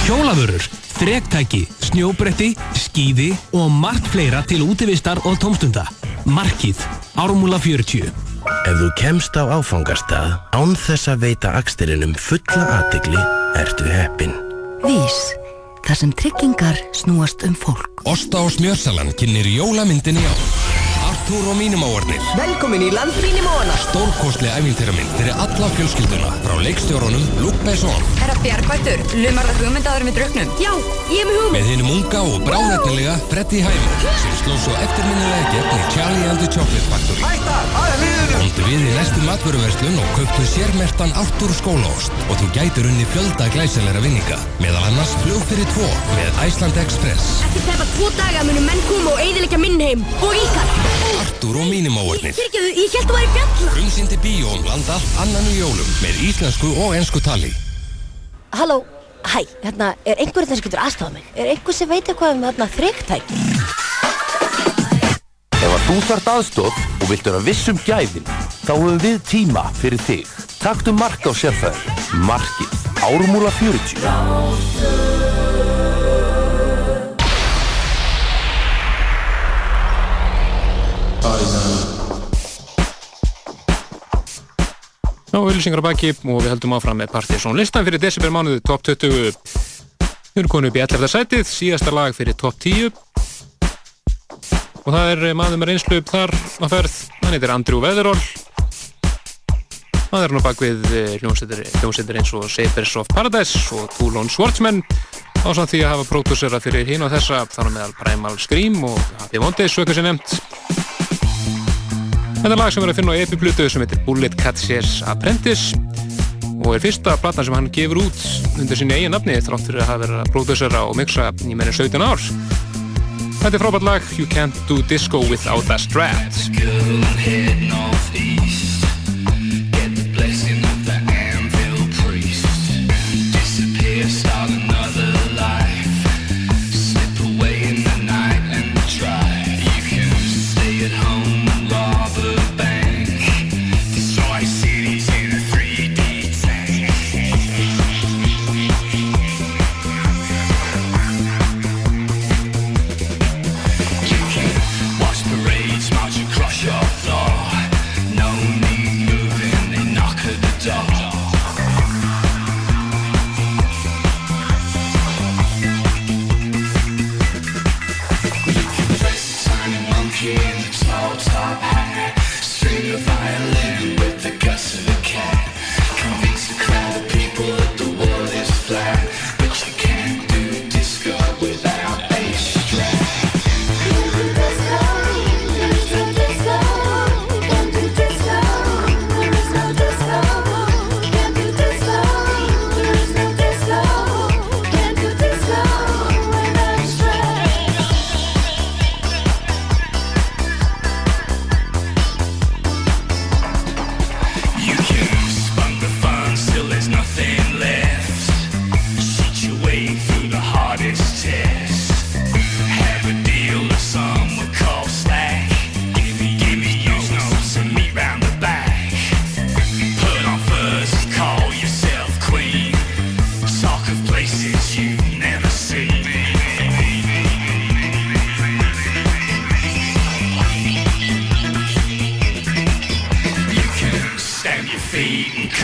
Hjólavörur, þrektæki, snjóbretti, skíði og margt fleira til útivistar og tómstunda. Markið, ármúla 40. Ef þú kemst á áfangastað án þess að veita aksturinnum fulla aðtegli, ertu heppin. Vís, þar sem tryggingar snúast um fólk. Osta og smjörsalan kynir jólamyndin í ár. Artúr og mínumóarnir. Velkomin í land mínumóana. Stórkostli æfintýramynd fyrir alla fjölskylduna frá leikstjórunum Luke Besson. Herra Bjarkvættur, lumar það hugmyndaður með drauknum? Já, ég er með hugmynd. Með hinnum unga og bráðefnilega Freddy Highmore sem sló svo eftirminnilega gegn í Charlie and the Chocolate Factory. Hættar, aðeins liðinu. Komdu við í næstu matvöruverslun og kauptu sérmertan Artúr skólaost og þú gætur unni fjölda glæsilegra vinninga. Meðal annars flug fyrir tvo með Iceland Express. Eftir tæpa tvo daga munum menn koma og eiðilegja minn heim og ykkar. Artúr og mínumóarnir. Fyrirgeðu, ég held þú væri fjalla. Frumsýndi bíó um land allt annan í jólum með íslensku og ensku tali. Halló, hæ, hérna, er einhverjum þess að getur aðstofað mig? Er einhver sem veit eitthvað um hérna þrygtæki? Ef að þú þart aðstóð og vilt vera viss um gæðin, þá höfum við tíma fyrir þig. Taktu mark á sérfæður. Markið. Ármúla 40. Já, auðlýsingar á baki og við heldum áfram með Partiðsson listan fyrir desember mánuðu top 20 við erum konið upp í 11. sætið síðasta lag fyrir top 10 og það er maður með reynslu upp þar á ferð. Hann heitir Andrew Weatherall. Hann er nú bak við hljómsveitir eins og Sabers of Paradise og Toulon Schwartzman. Á samt því að hafa pródúsera fyrir hinn og þessa þar meðal Primal Scream og Happy Mondays, eitthvað sem nefnt. Þetta er lag sem er að finna á epiplutu sem heitir Bullet Catchers Apprentice og er fyrsta platna sem hann gefur út undir sinni eigin nafni þrátt fyrir að hafa verið að pródúsera og mixa í meirinn 17 ár. Þetta er frábært lag You Can't Do Disco Without a Strat.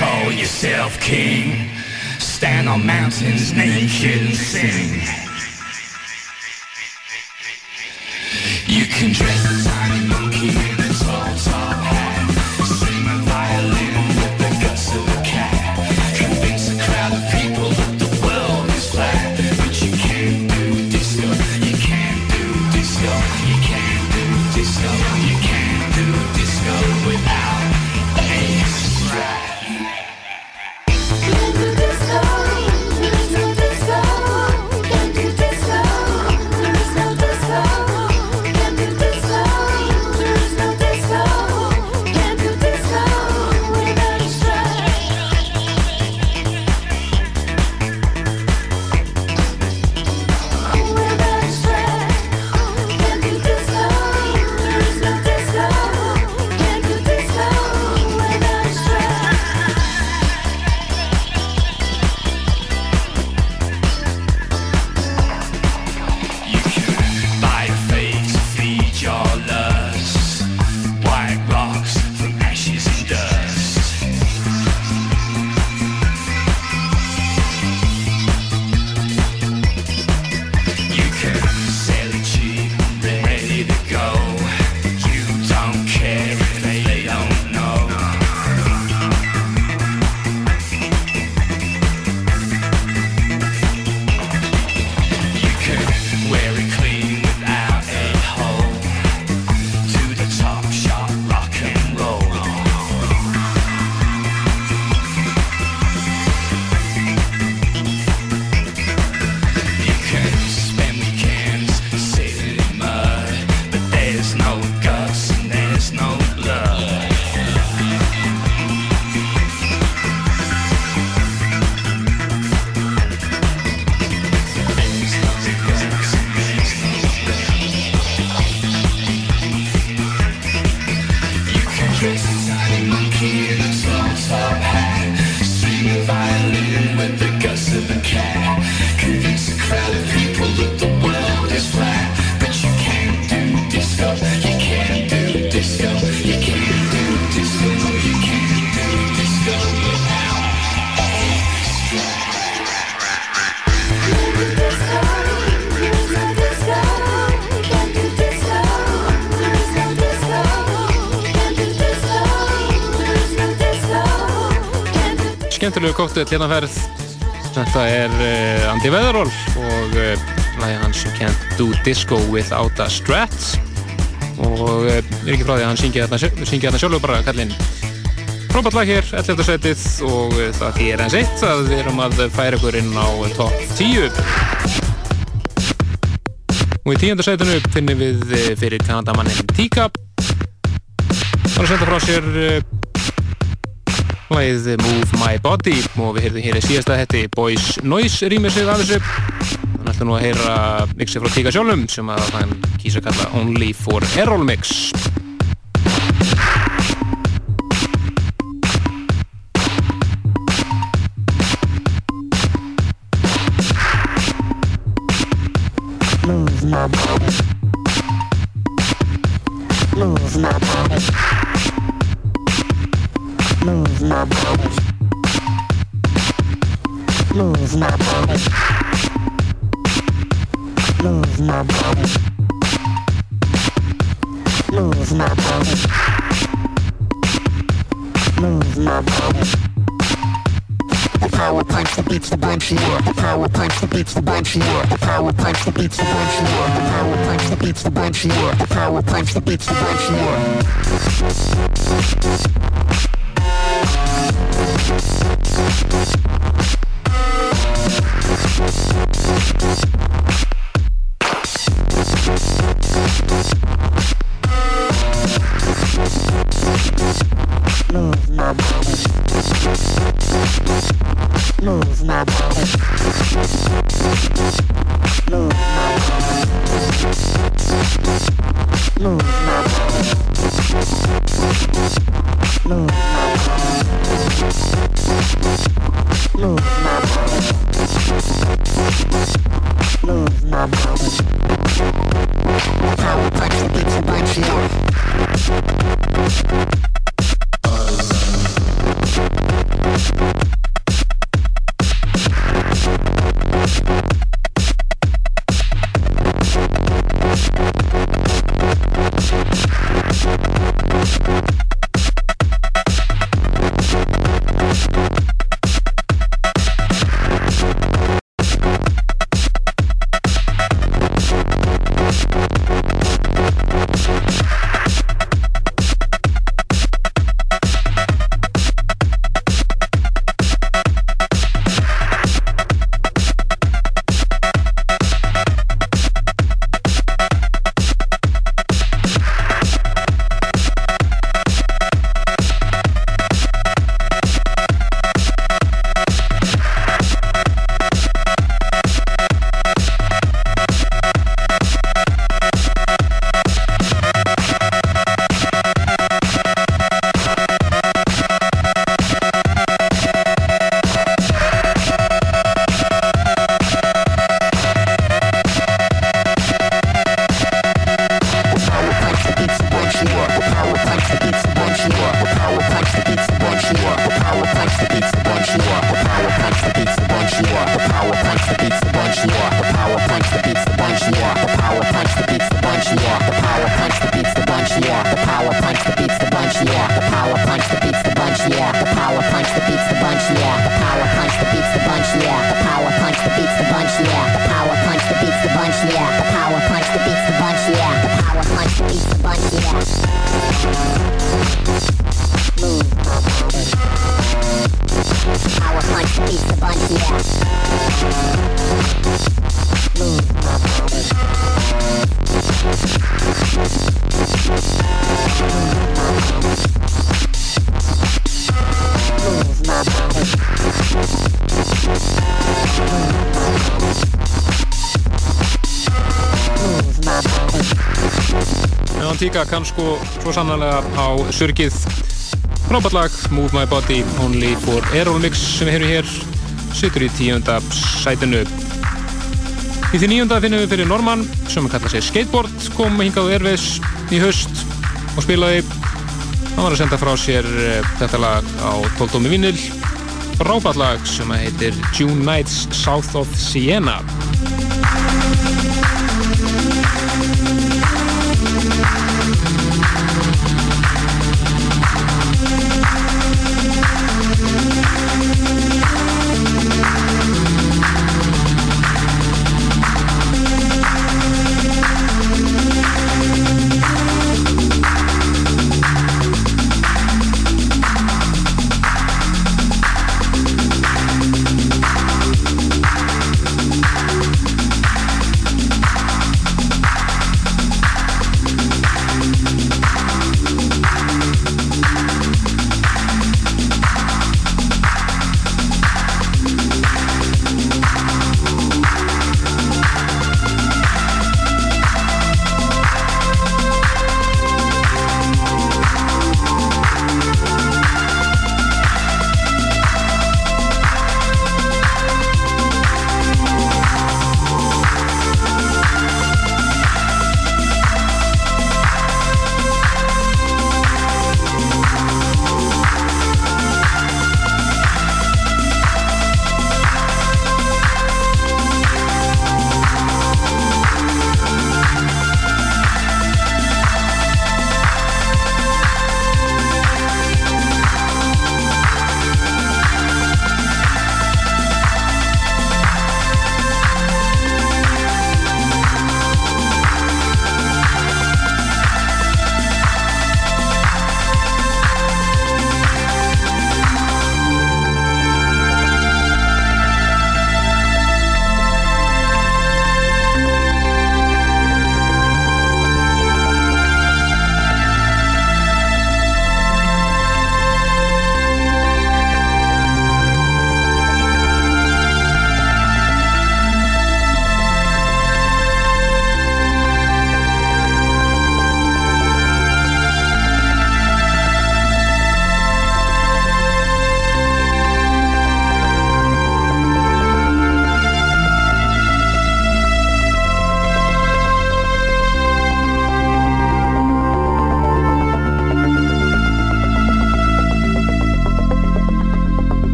Call yourself king. Stand on mountains naked sing. Skemmtilegu kóttu hérna ferð. Þetta er uh, Andy Weatherall og uh, lagi hans You Can't Do Disco Without a Strat og uh, er ekki frá því að hann syngja þarna, sjálfur bara kallinn frábært lag hér, 11. setið og það er eins eitt að við erum að færa ykkur inn á top 10 og í tíunda setinu finnum við fyrir kanadamannin T-Cup hann er að senda frá sér lagið Move My Body og við heyrðum hér í síðasta hætti Boys Noise rýmir sig af þessu þannig ætlum nú að heyra mixi frá Tíka sjálfum sem að hann kýsa að kalla Only for Errol Mix beats the. The power punch that beats the bunch. The power punch that beats the bunch. The power punch that beats the bunch. The power punch that beats the bunch, yeah. Move Antíka kann sko svo sannarlega á surgið frábært lag Move My Body Only for Aeromix sem við heyrum hér situr í tíunda sætinu. Í því níunda finnum við fyrir Norman sem kalla sig Skateboard kom hingað Airways í haust og spilaði. Hann var að senda frá sér eh, þetta lag á 12 dómi vinnil frábært lag sem heitir June Nights South of Siena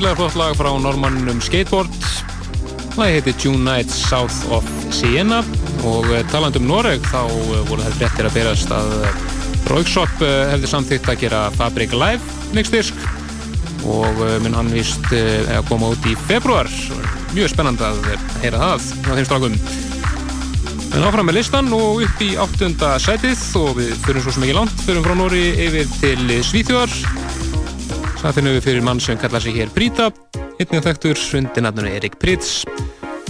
virkilega flott lag frá normannum Skateboard. Það heitir June Nights South of Siena og eh, talandi um Noreg þá eh, voru það fréttir að berast að Roykshop hefði samþýtt að gera Fabric Live mixdisk og mun hann vist að koma út í februar mjög spennandi að heyra það á þeim strákum. En áfram með listan og upp í áttunda sætið og við fyrir svo sem ekki langt fyrir frá Nóri yfir til Svíþjóðar við fyrir mann sem kallar sig hér Bríta einnig þekktur undir nafnunni Erik Pritz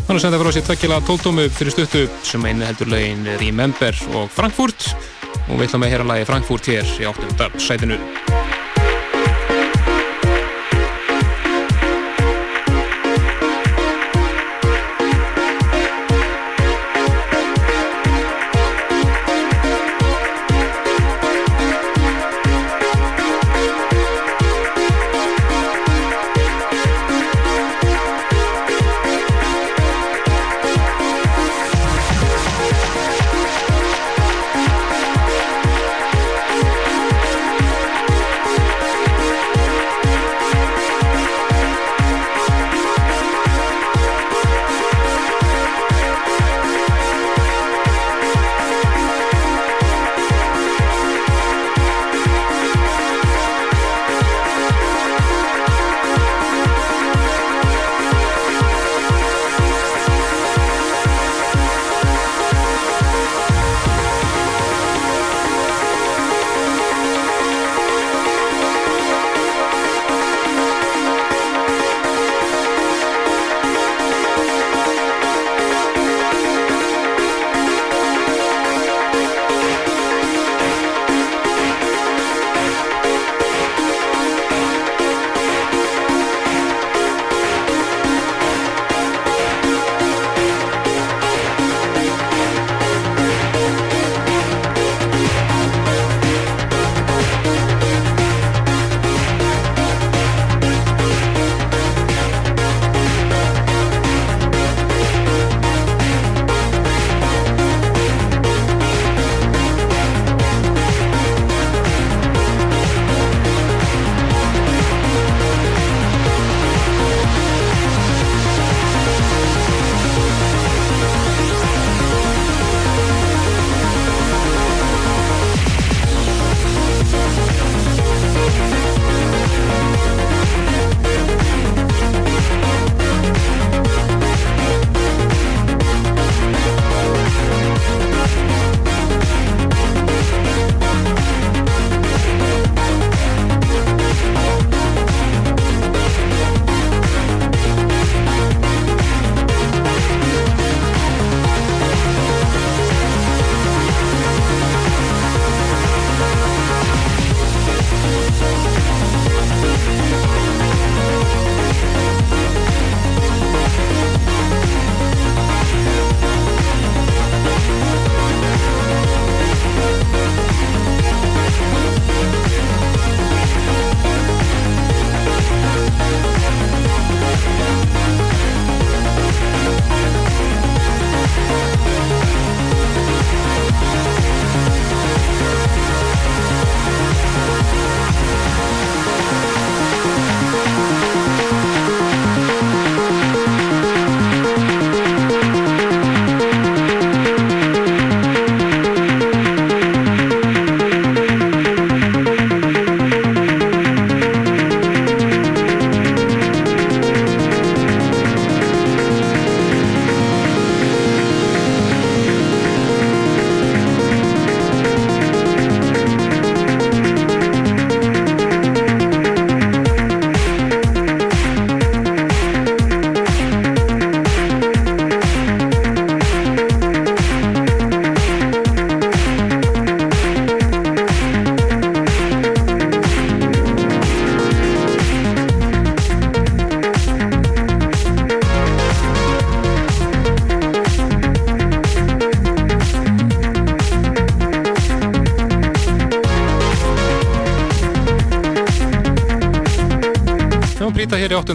hann er sendað frá sér tvekkila tóltómu fyrir stuttu sem einu heldur lögin Remember og Frankfurt. Og við ætlum að heyra lagi Frankfurt hér í áttunda sætinu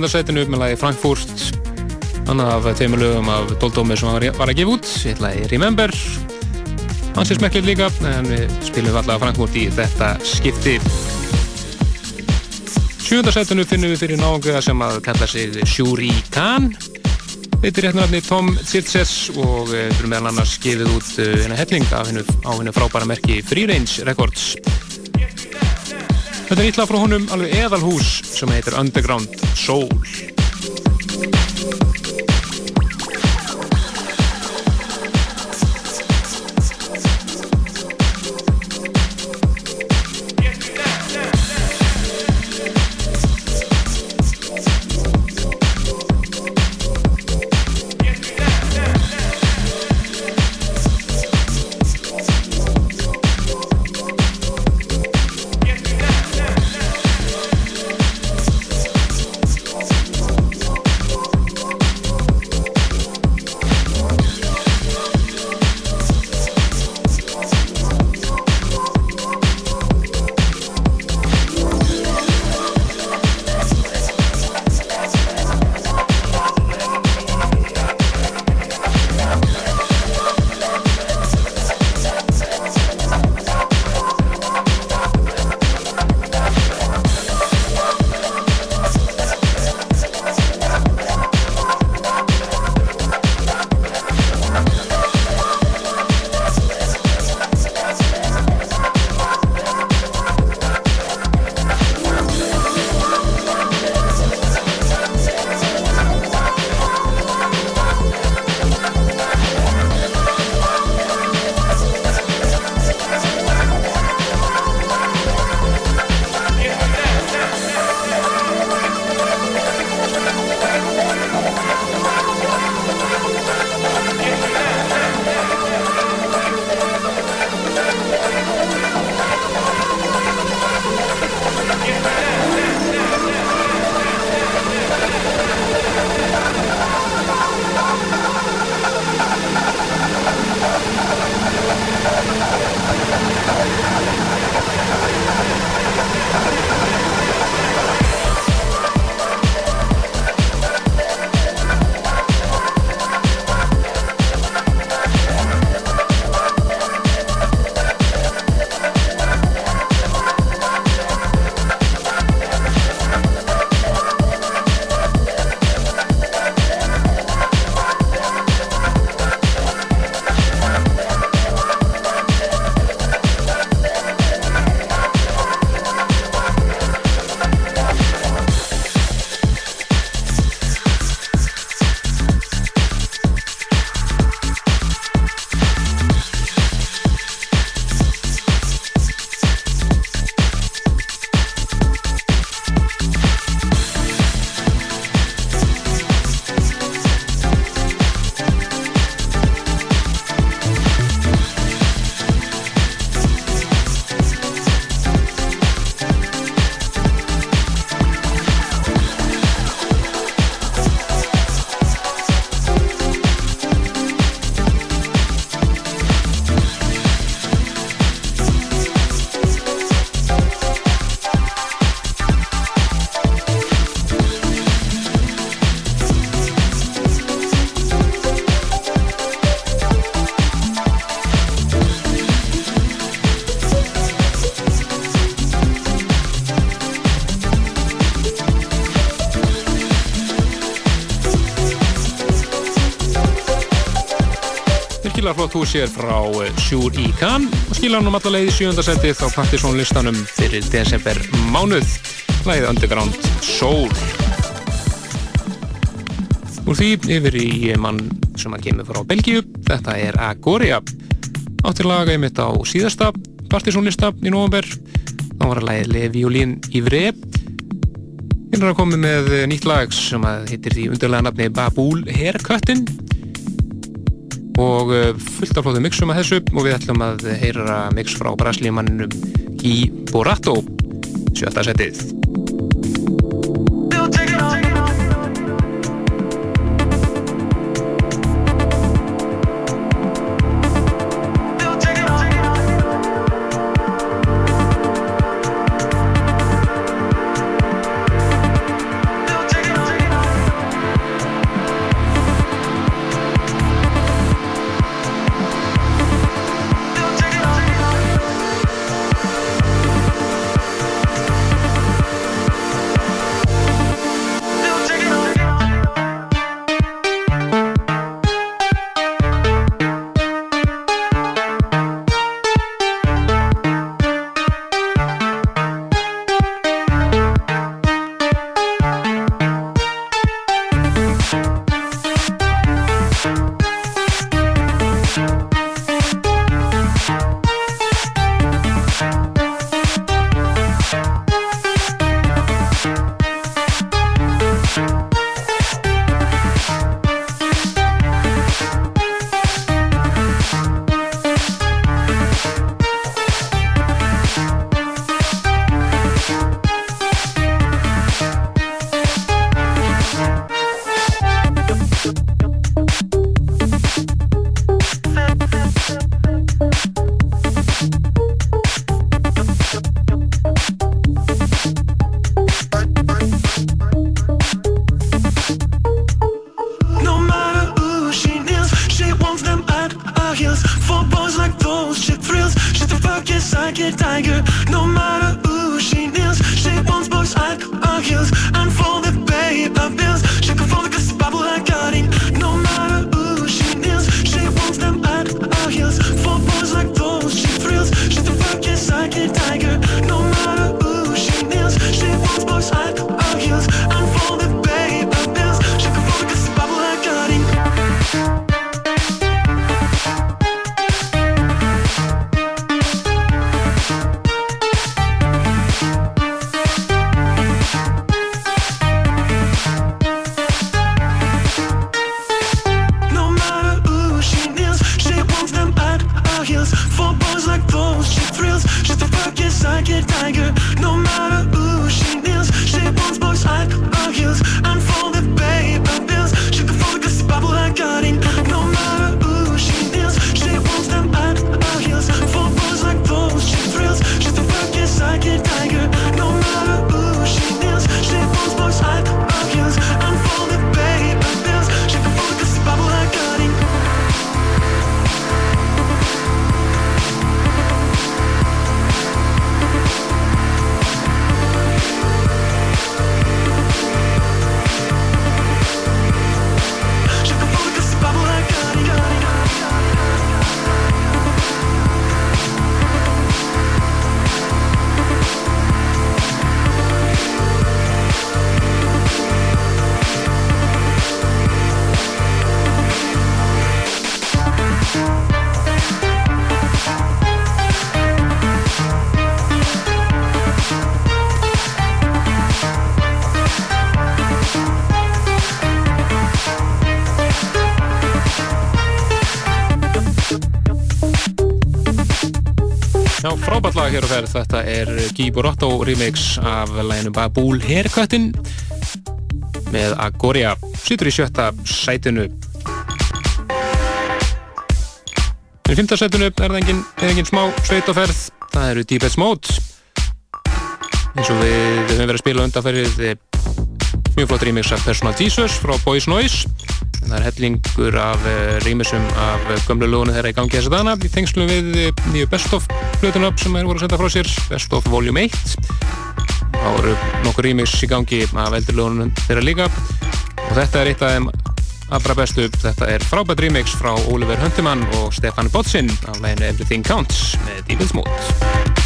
áttundarsætinu með lagi Frankfurt. Annað af þeimur lögum af Doldómi sem var, var að gefa út. Eitt lagi Remember. Hans er smekklið líka en við spilum allavega Frankfurt í þetta skipti. Sjúndarsætinu finnum við fyrir náðunga sem að kalla sig Shuri Khan. Þetta er hérna Tom Zirtzes og við erum meðal annars gefið út hérna helling á hennu frábæra merki Free Range Records. Þetta er ítla frá honum alveg eðalhús sem heitir Underground Soul. Hér frá Sjúr í Kann og skilja hann um alla leið í sjöndasettið á Partiðsson listanum fyrir desember mánuð læðið Underground Soul. Úr því yfir í mann sem að kemur frá Belgíu. Þetta er Agoria. Áttir laga einmitt á síðasta Partiðsson lista í november þá var að læðið Levi og Lín í Vreb Hinn er að koma með nýtt lag sem að heitir því undarlega nafni Babúl Haircutin og uh, fullt af flóðu mixum að þessu. Og við ætlum að heyra mix frá braslímanninum í Borato. Sjötta setið ferð, þetta er Giborotto remix af læginu Babool Haircutin með Agoria, sýtur í sjötta sætinu. Í fymta sætinu er það engin, engin smá sveit og ferð, það eru Deepest Mode. Eins og við, höfum verið að spila undanferðið mjög flott remix af Personal Jesus frá Boys Noise það er hellingur af uh, remixum af gömlu lögunum þeirra í gangi þess að dana í tengslu við uh, nýju Best of hlutunöp sem þeir voru að senda frá sér Best of Volume 1 þá eru nokkur remix í gangi af eldur lögunum þeirra líka. Og þetta er eitt af þeim allra bestu. Þetta er frábært remix frá Oliver Huntemann og Stefan Botsin af læginu Everything Counts með Deepest Mode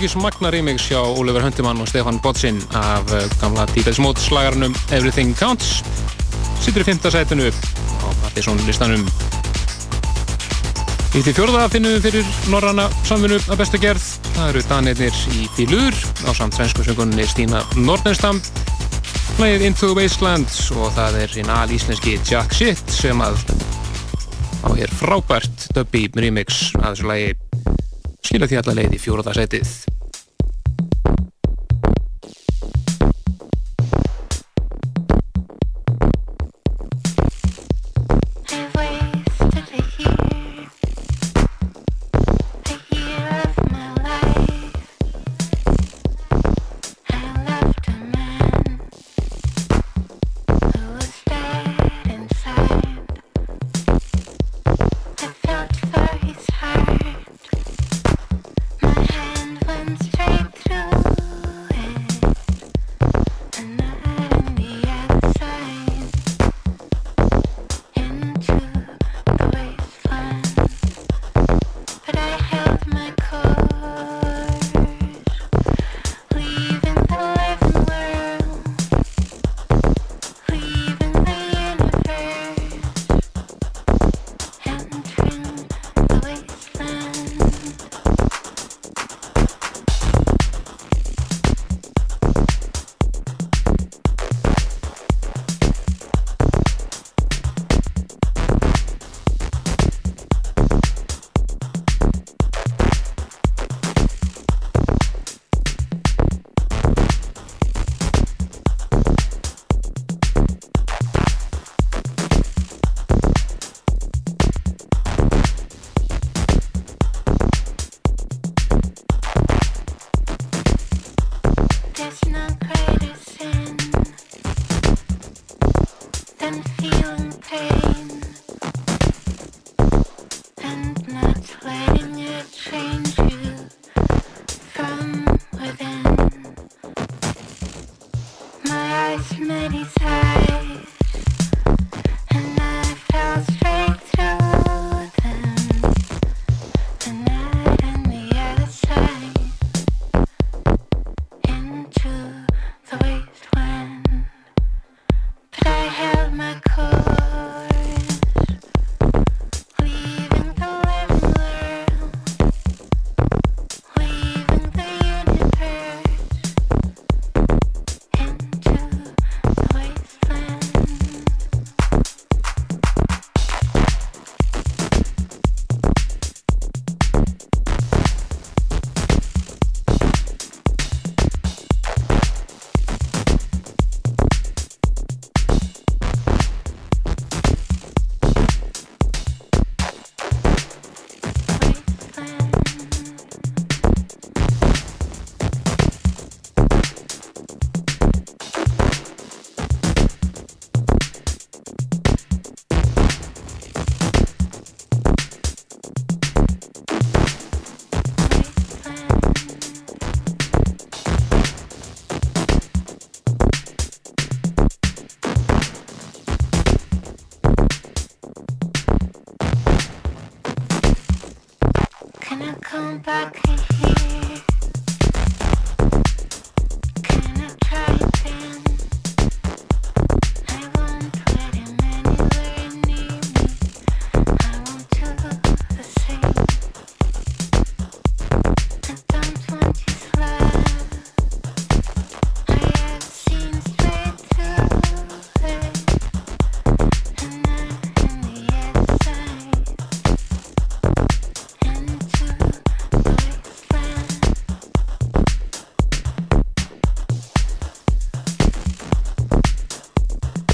Höldugis Magna remix hjá Oliver Hundimann og Stefan Botsin af uh, gamla Mode slagarnum Everything Counts. Sittur í fymta sætinu á Partiðsson listanum Í því fjórða finnum við fyrir Norranna samfunnu að bestu gerð. Það eru Danirnir í Fílur á samt svensku söngunni Stína Nordenstam hlæðið Into Wasteland og það er hinn alíslenski Jack Shit sem að á hér frábært dubbi remix að þessu lagi. Skilja því alla leið í fjóraða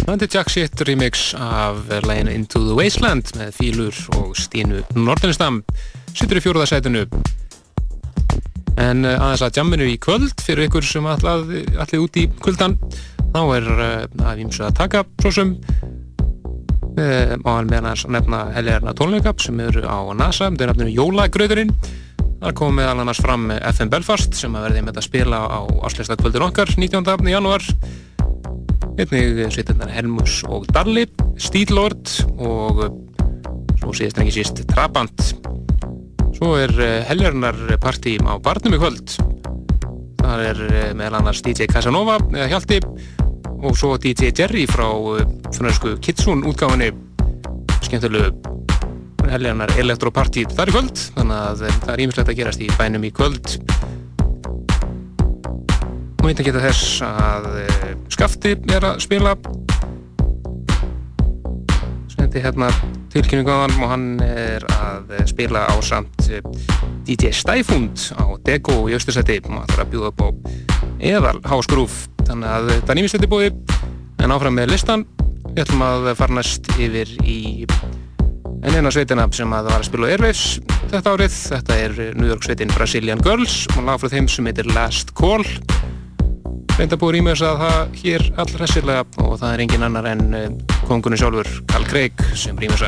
Er Jack Shit remix af læginu Into the Wasteland með Fílur og Stínu Nordinstam sittur í fjóruða sætinu. En eh, aðeins að jamminu í kvöld fyrir ykkur sem allir út í kvöldan þá er uh, að ímsu að taka svo sem hann meðan að nefna helgarna tónleika sem eru á NASA, þetta er nefninu Jólagrauðurinn þar kom meðal annars fram FM Belfast sem að verði með að spila á áslesta kvöldin okkar 19. januar einnig sveitinnar Helmus og Dalli Stílord og uh, svo síðast en ekki síst Trabant. Svo er helgarnar partí á barnum í kvöld. Það er eh, meðal annars DJ Casanova eða Hjalti og svo DJ Jerry frá frönsku Kitsun útgáfinni skemmtilegu helgarnar elektropartí þar í kvöld þannig að eh, það er ímislegt að gerast í bænum í kvöld og einnig geta þess að eh, Skafti er að spila. Sendi hérna hann og hann er að spila á samt DJ Stæfund á Dego í Östursæti og það er að bjóða upp á eðal hásgrúf þannig að það er nýmist þetta búið en áfram með listan. Við ætlum að fara næst yfir í en eina sveitina sem að var að spila Airwaves þetta árið. Þetta er New York sveitin Brazilian Girls. Og lag frá þeim sem heitir Last Call reynda búið þess að það hér allra hressilega og það er engin annar en kongunni sjálfur Carl Craig sem rýmur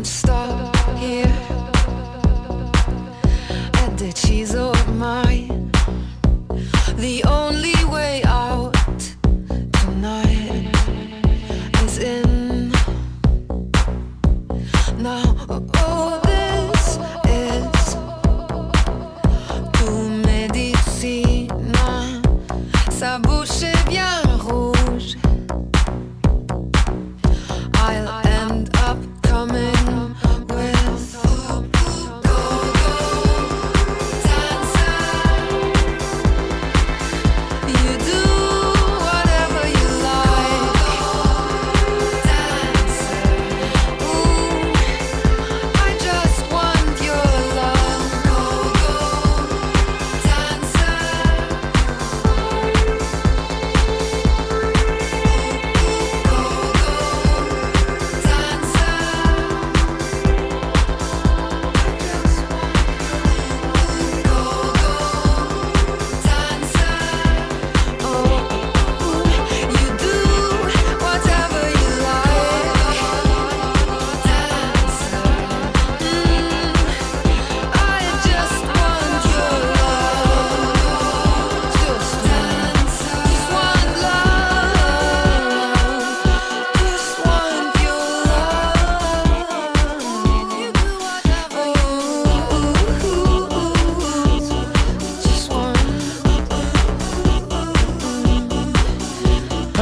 it won't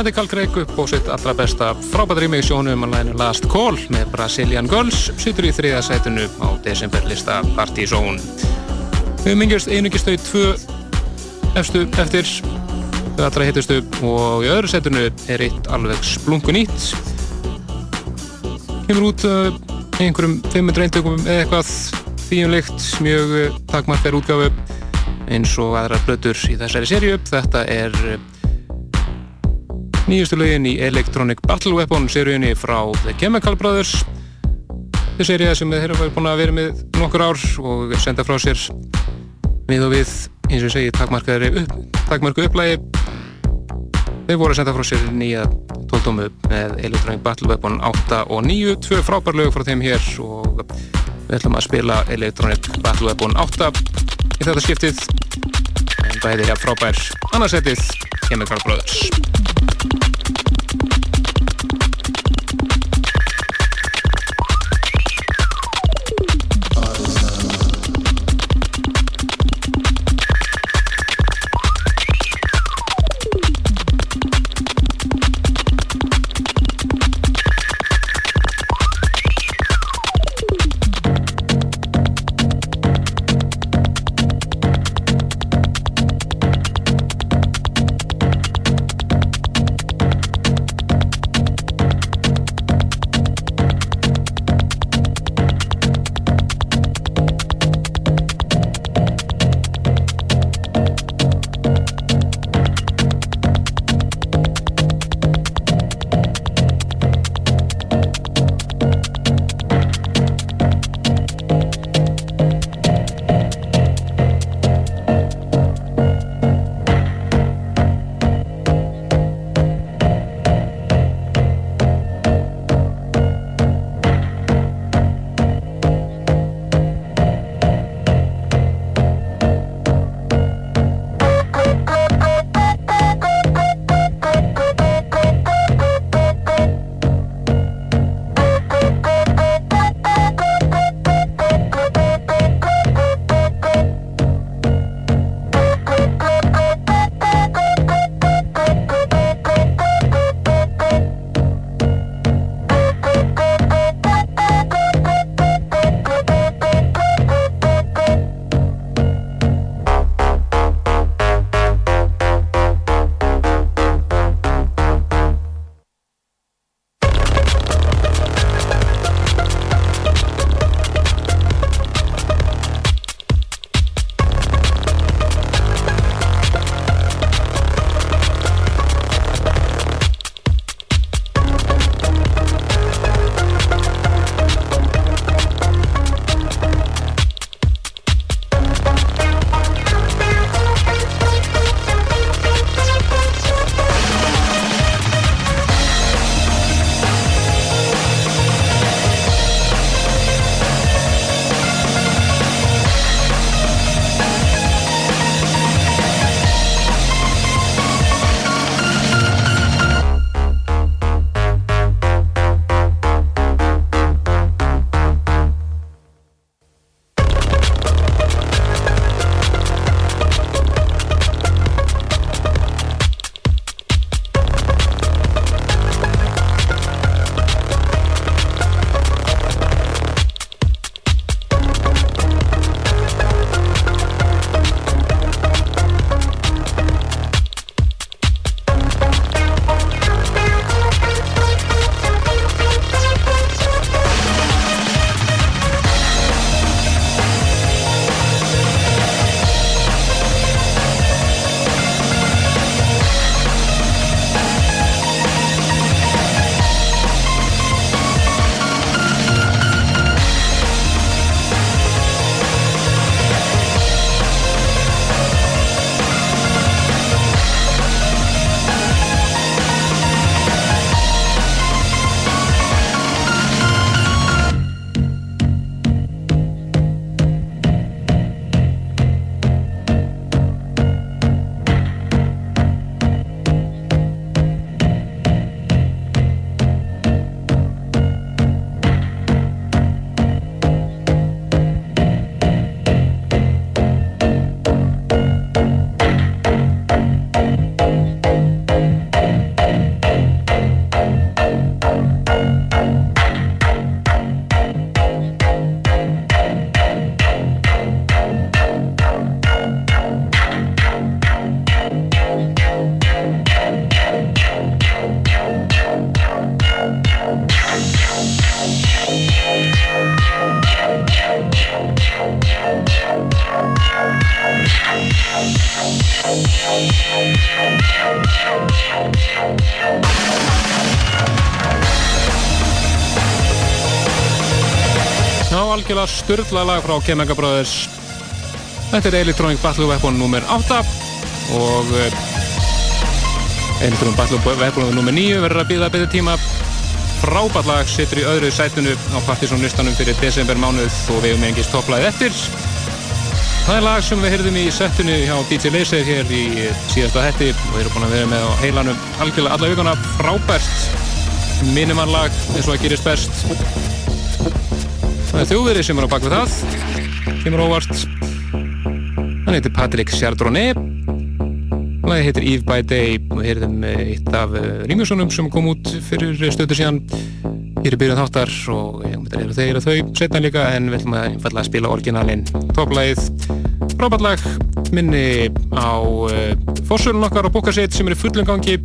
Þetta er Carl Craig upp og sitt allra besta frábært rými í sjónum að læna Last Call með Brazilian Girls situr í þriða sætinu á desemberlista Party Zone. Við mingjast einungist þau tvö efstu eftir þau allra hittustu og í öðru sætinu er eitt alveg splungu nýtt. Kemur út í einhverjum 500 eintökum eða eitthvað þýjumlikt, mjög uh, takmarkar útgáfu eins og aðrar blötur í þessari serju. Þetta er uh, nýjustu lögin í Electronic Battle Weapon seríunni frá The Chemical Brothers. Þetta er seríða sem þeir hafa búin að vera með nokkur ár og senda frá sér við og við eins og ég segi takmarkaðri upp, takmarku upplægi þeir voru að senda frá sér nýja tóltómu með Electronic Battle Weapon 8 og 9 tvö frábær lög frá þeim hér og við ætlum að spila Electronic Battle Weapon 8 í þetta skiptið. En bæði er frábær. Annarsettið Chemical Brothers störla lag frá Kemega Brothers. Þetta er Electronic Battle Weapon nr. 8 og uh, Electronic Battle Weapon nr. 9 verður að býða betur tíma. Frábært lag situr í öðru sætunu á Partisan listanum fyrir desember mánuð og við hefum engist topplæðið eftir. Það er lag sem við heyrðum í settinu hjá DJ Laser hér í síðasta hætti og við erum búin að vera með á heilanum algjörlega alla vikuna frábært minimanlag eins og það gerist best. Það er þjóðverið sem er á bakvið það, kemur óvart. Hann heitir Patrick Chardonnay, lagi heitir Eve by Day. Og heyrðum eitt af rýmjósunum sem kom út fyrir stöðu síðan. Hér í byrjun þáttar og að eru þeir og þau setna líka en við ætlum að einfalla að spila orginalinn. Topplægið. Frábært lag. Minni á fórsölun okkar á bókasitt sem er í fullum gangi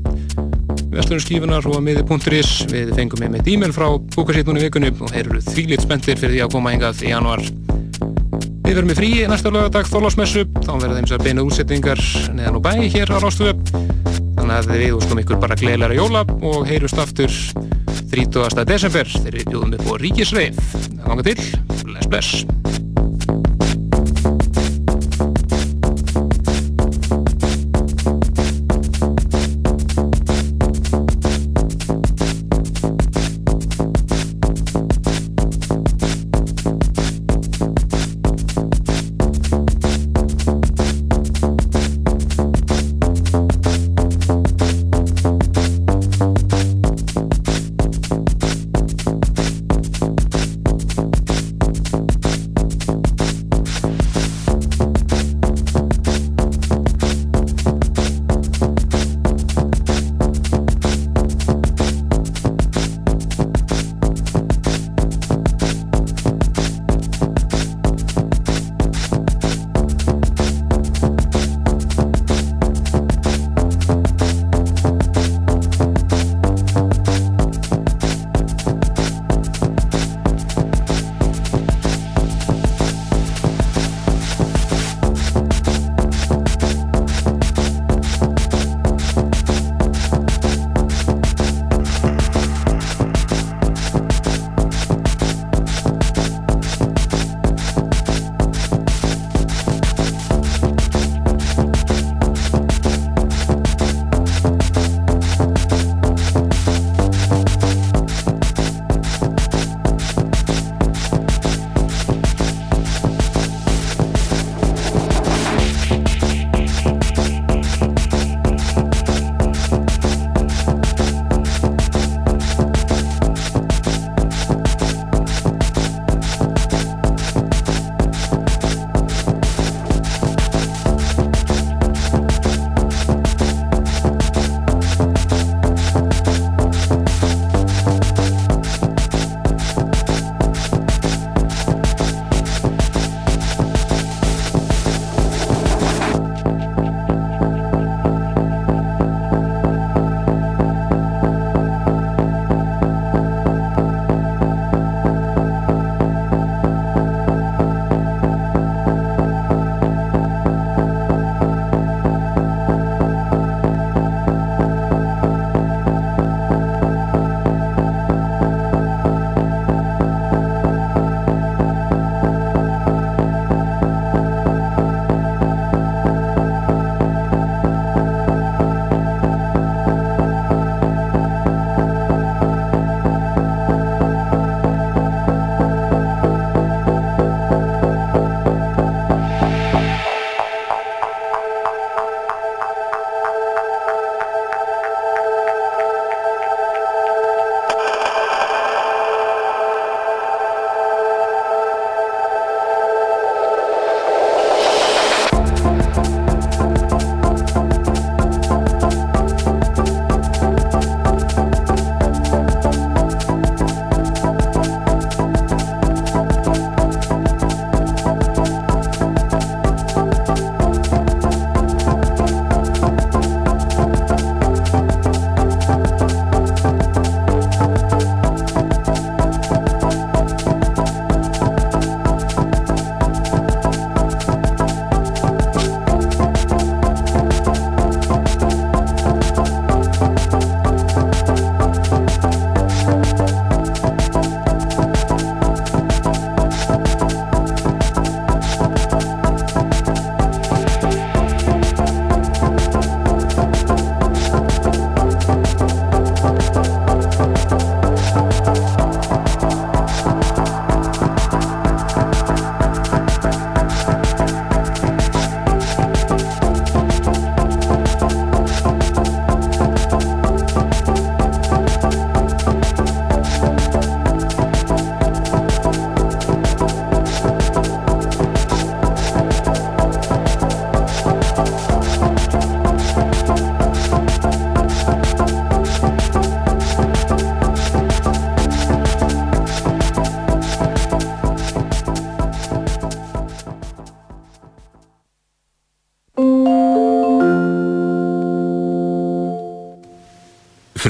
Vestlunum skífunar og miði.is við fengum með e-mail frá bókasitt núna í vikunni og þeir eru þvílitt spenntir fyrir því að koma hingað í januar Við verum í frí næsta lögadag þólásmessu þá verður þeim sér beina útsettingar neðan og bæ hér á Rástöðu þannig að við úrskum ykkur bara gleðilega jóla og heyrust aftur 30. desember þegar við bjóðum upp á Ríkisreif. Þanga til, bless bless.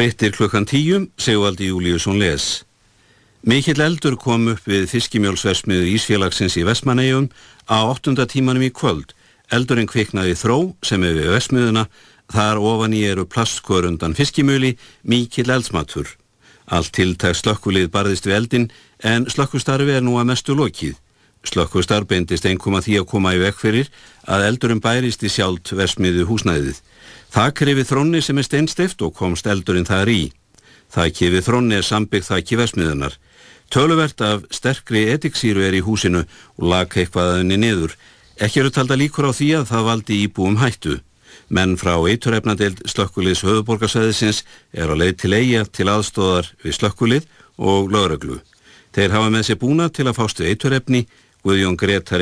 Frittir klukkan tíum, Sigvaldi Júliusson les. Mikill eldur kom upp við fiskimjólsversmiðu Ísfélagsins í Vestmannegjum á 8. tímanum í kvöld. Eldurinn kviknaði þró sem er við Vestmiðuna, þar ofan í eru plastkor undan fiskimjöli, mikill eldsmatur. Allt tiltæk slökkulið barðist við eldin en slökkustarfi er nú að mestu lokið. Slökkustar beindist einkum að því að koma í vekk fyrir að eldurinn bærist í sjálft versmiðu húsnæðið. Það krifið þrónni sem er steinstift og komst eldurinn þar í. Það kifið þrónni er sambyggt þakki versmiðunar. Töluvert af sterkri etiksýru er í húsinu og lag eitthvað henni niður. Ekki eru talda líkur á því að það valdi íbúum hættu. Menn frá eiturrefnadeild slökkuliðs höfuborgarsæðisins er á leið til eiga til aðstóðar við slökkulið og lögreglu. Þeir hafa með sér búna til að fástu eiturrefni Guðjón Gretar